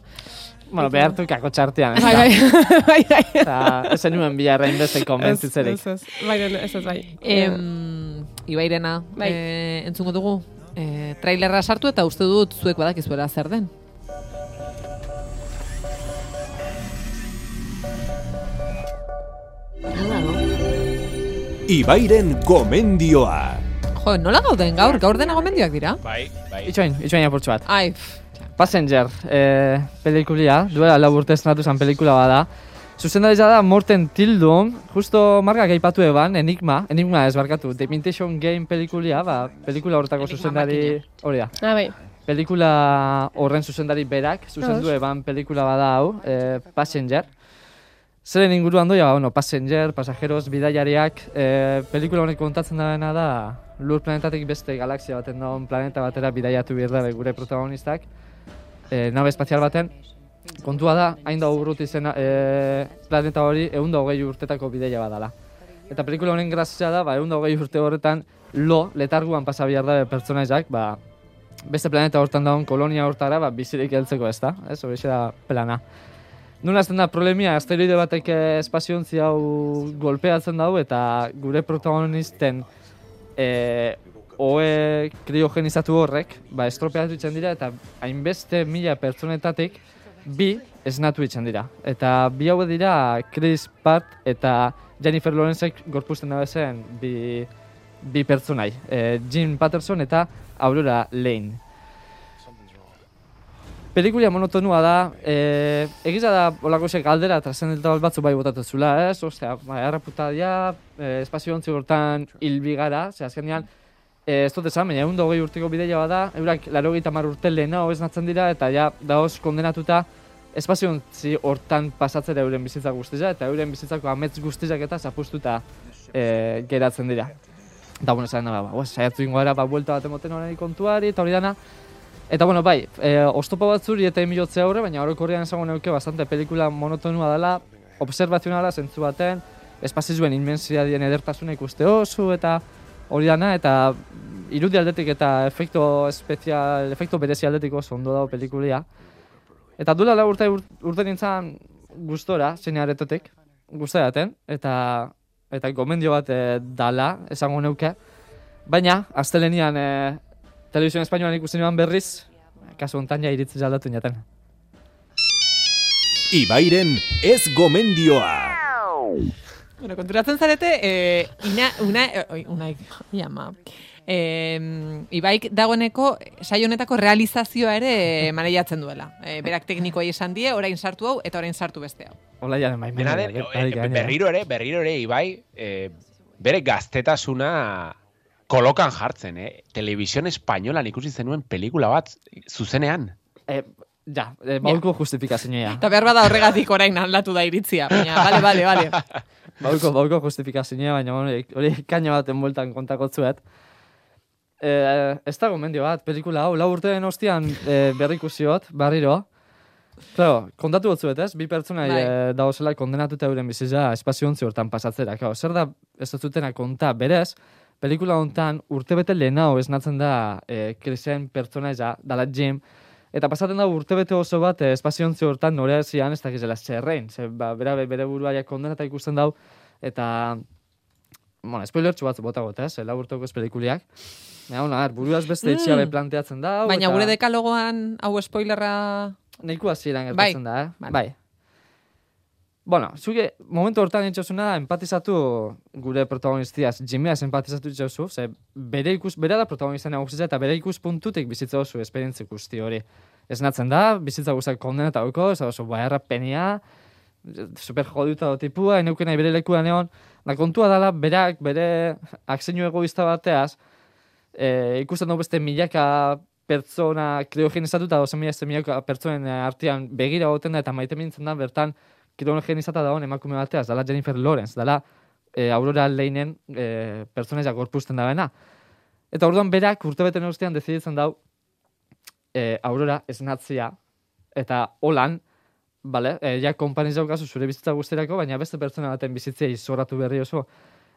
Speaker 3: Bueno, behartu kako txartean, ez
Speaker 2: Bai,
Speaker 3: da.
Speaker 2: bai, bai, bai.
Speaker 3: Eta, ezen nuen bilarra inbeste konbentzitzerik.
Speaker 2: Ez, ez, ez, bai, ez, ez, bai.
Speaker 1: Em, Ibairena,
Speaker 2: Bai.
Speaker 1: eh, entzungo dugu, eh, trailerra sartu eta uste dut zuek badakizuela zer den.
Speaker 12: Ibairen gomendioa.
Speaker 1: Jo, nola gauden gaur? Gaur dena gomendioak dira?
Speaker 4: Bai, bai.
Speaker 3: Itxoin, itxoin apurtxo bat.
Speaker 1: Ai, pff,
Speaker 3: Passenger, eh, pelikulia, duela lau urte estrenatu zen pelikula bada. Zuzendaritza da Morten Tildum, justo margak aipatu eban, Enigma, Enigma ez barkatu, The Imitation Game pelikulia, ba, pelikula horretako
Speaker 1: Enigma
Speaker 3: zuzendari, hori da.
Speaker 2: Ah, bai.
Speaker 3: Pelikula horren zuzendari berak, zuzendu eban pelikula bada hau, eh, Passenger. Zeren inguruan doia, bueno, Passenger, pasajeros, bidaiariak, eh, pelikula honek kontatzen dagoena da, lur planetatik beste galaxia baten dagoen planeta batera bidaiatu behar da gure protagonistak, eh, nabe espazial baten, kontua da, hain da urrut izena, eh, planeta hori egun da hogei urtetako bidaia badala. Eta pelikula honen grazia da, ba, egun da hogei urte horretan, lo, letarguan pasa behar da pertsonaizak, ba, beste planeta hortan dagoen kolonia hortara, ba, bizirik heltzeko ez da, ez, hori da plana. Nun hasten da problemia, asteroide batek espaziontzi hau golpeatzen dau eta gure protagonisten e, oe kriogenizatu horrek, ba, estropeatu itzen dira eta hainbeste mila pertsonetatik bi esnatu itzen dira. Eta bi hauek dira Chris Pratt eta Jennifer Lawrencek gorpuzten da bezen bi, bi pertsonai. E, Jim Patterson eta Aurora Lane. Pelikulia monotonua da, e, egiza da olako ze galdera trascendental batzu bai botatu zula, ez? Ostea, bai, erraputadia, e, espazio ontzi hortan hilbigara, ze azkenean, e, ez dut esan, baina egun hogei urteko bideia bada, eurak laro mar urte lehenago esnatzen dira, eta ja, daoz kondenatuta, espazio ontzi hortan pasatzera euren bizitza guztiza, eta euren bizitzako amets guztizak eta zapustuta e, geratzen dira. Eta, bueno, esan da, ba, ba, saiatu ingo gara, ba, buelta bat emoten horreni kontuari, eta hori dana, Eta bueno, bai, e, oztopo bat zuri eta emilotze aurre, baina orokorrean esango neuke bastante pelikula monotonua dela, observazionala zentzu baten, espazizuen inmensiadien edertasuna ikuste oso eta hori dana, eta irudi aldetik eta efekto espezial, efekto berezi aldetik oso ondo dago pelikulia. Eta duela lau urte ur- urte nintzen gustora, zein aretotik, guztia daten, eta, eta gomendio bat e, dala, esango neuke. Baina, astelenian e, telebizioan espainoan ikusten joan berriz, kasu hontan ja iritzi aldatu inaten.
Speaker 12: Ibairen ez gomendioa.
Speaker 1: Bueno, konturatzen zarete, eh, ina, una, eh, oi, unai, jama, eh, Ibaik dagoeneko saio honetako realizazioa ere mareiatzen duela. Eh, berak teknikoei esan die, orain sartu hau eta orain sartu beste hau.
Speaker 3: Hola jaren bai.
Speaker 4: Dena den, eh, berriro ere, berriro ere, Ibai, eh, bere gaztetasuna kolokan jartzen, eh? Televisión espainolan ikusi zenuen pelikula bat zuzenean.
Speaker 3: Eh, ja, eh, bauko justifikazioa.
Speaker 1: Eta behar bada horregatik orain aldatu da iritzia, baina, bale, bale, bale.
Speaker 3: Bauko, bauko justifikazioa, baina hori, hori kaina baten bueltan kontakotzuet. Eh, ez da gomendio bat, pelikula hau, lau urteen ostian eh, berrikusiot, barriro. Claro, kontatu batzuet, ez? Bi pertsona
Speaker 1: Bai.
Speaker 3: eh, dauzela kondenatuta euren bizitza espaziontzi hortan pasatzera. Claro, zer da ez da zutena konta berez, pelikula hontan urtebete lehenago esnatzen da eh, krisen pertsonaia, dala Jim, Eta pasaten da urtebete oso bat eh, espaziontzi hortan norea zian ez dakizela zerrein. Ze, ba, bera, bere burua ja kondenata ikusten dau. Eta, bueno, spoilertxu bat bota gota, ez, lau urteko ez pelikuliak. Ja, ona, buruaz beste
Speaker 1: Mm.
Speaker 3: etxiabe planteatzen da.
Speaker 1: Baina gure dekalogoan hau spoilerra...
Speaker 3: Nahiko hasieran
Speaker 1: Bai.
Speaker 3: gertatzen da, eh? Bai. Bueno, zuke momentu hortan itxosuna empatizatu gure protagonistiaz, Jimeaz empatizatu itxosu, ze bere ikus, bera da protagonista nagusia eta bere ikus puntutik bizitza oso esperientzi guzti hori. Esnatzen da, bizitza guztiak kondeneta dauko, ez da oso baherra penia, super joduta do tipua, eneuken nahi bere lekuan egon, da kontua dala, berak, bere akseinu egoista bateaz, e, ikusten dugu beste milaka pertsona kriogenizatuta, dozen milaka pertsonen artean begira goten da, eta maite mintzen da, bertan kriogenizata dagoen emakume bateaz, dala Jennifer Lawrence, dala e, Aurora Leinen e, pertsonaia gorpuzten da bena. Eta orduan berak urtebeten ostean deziditzen dau e, Aurora esnatzia eta holan, bale, e, ja konpaniz daukazu zure bizitza guztirako, baina beste pertsona baten bizitzea izoratu berri oso.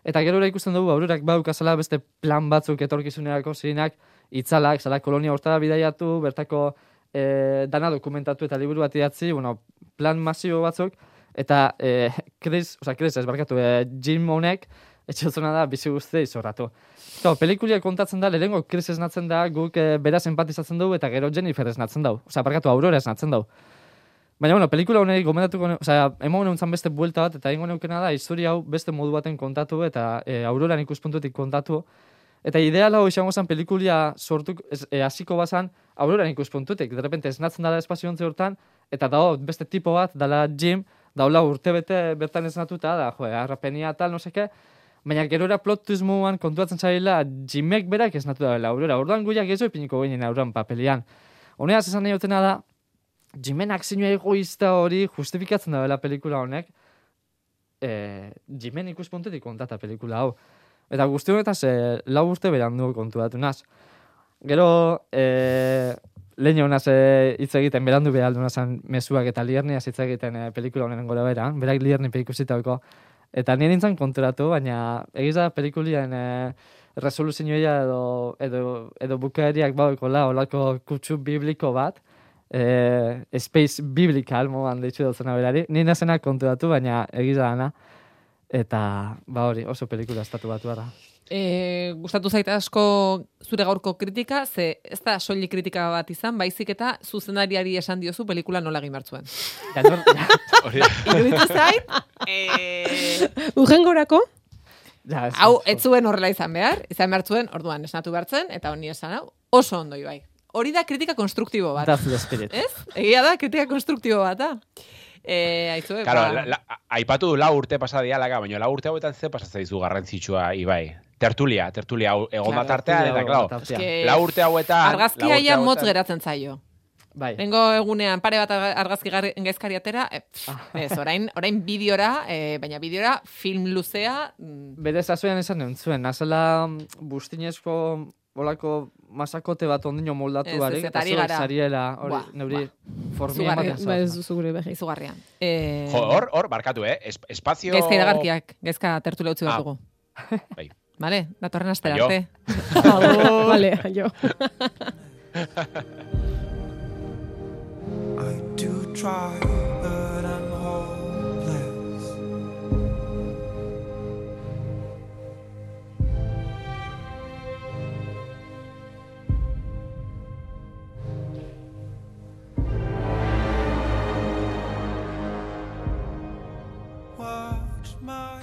Speaker 3: Eta gero ikusten dugu Aurorak baukazala beste plan batzuk etorkizunerako zirinak, itzalak, zala kolonia hortara bidaiatu, bertako e, dana dokumentatu eta liburu bat idatzi, bueno, plan masibo batzuk, eta e, Chris, oza, Chris, ez barkatu, e, Jim honek, etxotzuna da, bizi guztia izorratu. Eta, pelikulia kontatzen da, lehenko Chris esnatzen da, guk e, beraz empatizatzen dugu, eta gero Jennifer esnatzen dugu. Oza, barkatu, Aurora esnatzen dugu. Baina, bueno, pelikula honei gomendatuko, osea, emo neuntzan beste buelta bat, eta ingo neukena da, historia hau beste modu baten kontatu, eta e, Auroran ikuspuntutik kontatu. Eta ideala hau izango zen pelikulia sortu, e, hasiko bazan, Auroran ikuspuntutik. De repente, esnatzen dala espazio ontzi hortan, eta dago beste tipo bat, dala Jim, daula urte bete bertan esnatuta, da, jo, arrapenia tal, no seke, baina gero era plot twistmuan kontuatzen zaila, Jimek berak esnatu da bela, Aurora. Orduan guiak ez ipiniko ginen Auroran papelian. Honeaz esan nahi otena da, Jimen akzinua egoista hori justifikatzen da bela pelikula honek, e, Jimen ikuspuntetik kontata pelikula hau. Eta guzti honetaz, e, lau urte berandu kontuatu naz. Gero, e, lehen honaz e, hitz egiten, berandu behar aldu nazan mesuak eta lierniaz hitz egiten e, pelikula honen gora bera, berak lierni pelikusitako. Eta nire nintzen konturatu, baina egiz da pelikulien e, resoluzioa edo, edo, edo bukaeriak baukola, olako kutsu bibliko bat, e, space biblical moan deitzu dutzen berari. Ni nazena konturatu, baina egiz da dana. Eta, ba hori, oso pelikula estatu batu ara.
Speaker 1: E, gustatu zaita asko zure gaurko kritika, ze ez da soili kritika bat izan, baizik eta zuzendariari esan diozu pelikula nola egin bertzuen.
Speaker 3: Ja, nor,
Speaker 1: Iruditu zait, e,
Speaker 2: Urrengorako,
Speaker 3: ja, ez,
Speaker 1: hau, ez zuen horrela izan behar, izan behar zuen, orduan esnatu bertzen, eta honi esan hau, oso ondo bai. Hori da kritika konstruktibo bat. Ez? Egia da, kritika konstruktibo bat, da. E, aizue,
Speaker 4: Claro,
Speaker 1: ba-
Speaker 4: la, la, aipatu du lau urte pasa dialaga, baina lau urte hauetan ze pasa zaizu garrantzitsua, Ibai. Tertulia, tertulia hau egon
Speaker 3: Claro,
Speaker 4: bat artean,
Speaker 3: tertulia
Speaker 4: eta, claro, lau urte hauetan...
Speaker 1: Argazkia ja motz geratzen zaio.
Speaker 3: Bai.
Speaker 1: Lengo egunean pare bat argazki gaizkari atera, e, pff, ez, orain, orain bideora, e, baina bideora film luzea, mm,
Speaker 3: Bere zazuean esan zuen, nazela mm, bustinezko olako masakote bat ondino moldatu
Speaker 1: Ez,
Speaker 3: barik,
Speaker 1: ez, eta gara.
Speaker 3: zariela, hori, neuri formia ematen
Speaker 2: ba ez duzu gure berri.
Speaker 1: izugarria. E,
Speaker 4: Jo, hor, hor, barkatu, eh? Es, espazio...
Speaker 1: Gaizka iragarkiak, gaizka tertula utzi
Speaker 4: Ah.
Speaker 1: bat dugu.
Speaker 4: Bai.
Speaker 1: Vale, datorren astera
Speaker 4: Aio.
Speaker 1: arte.
Speaker 2: Vale, jo.
Speaker 11: I do try my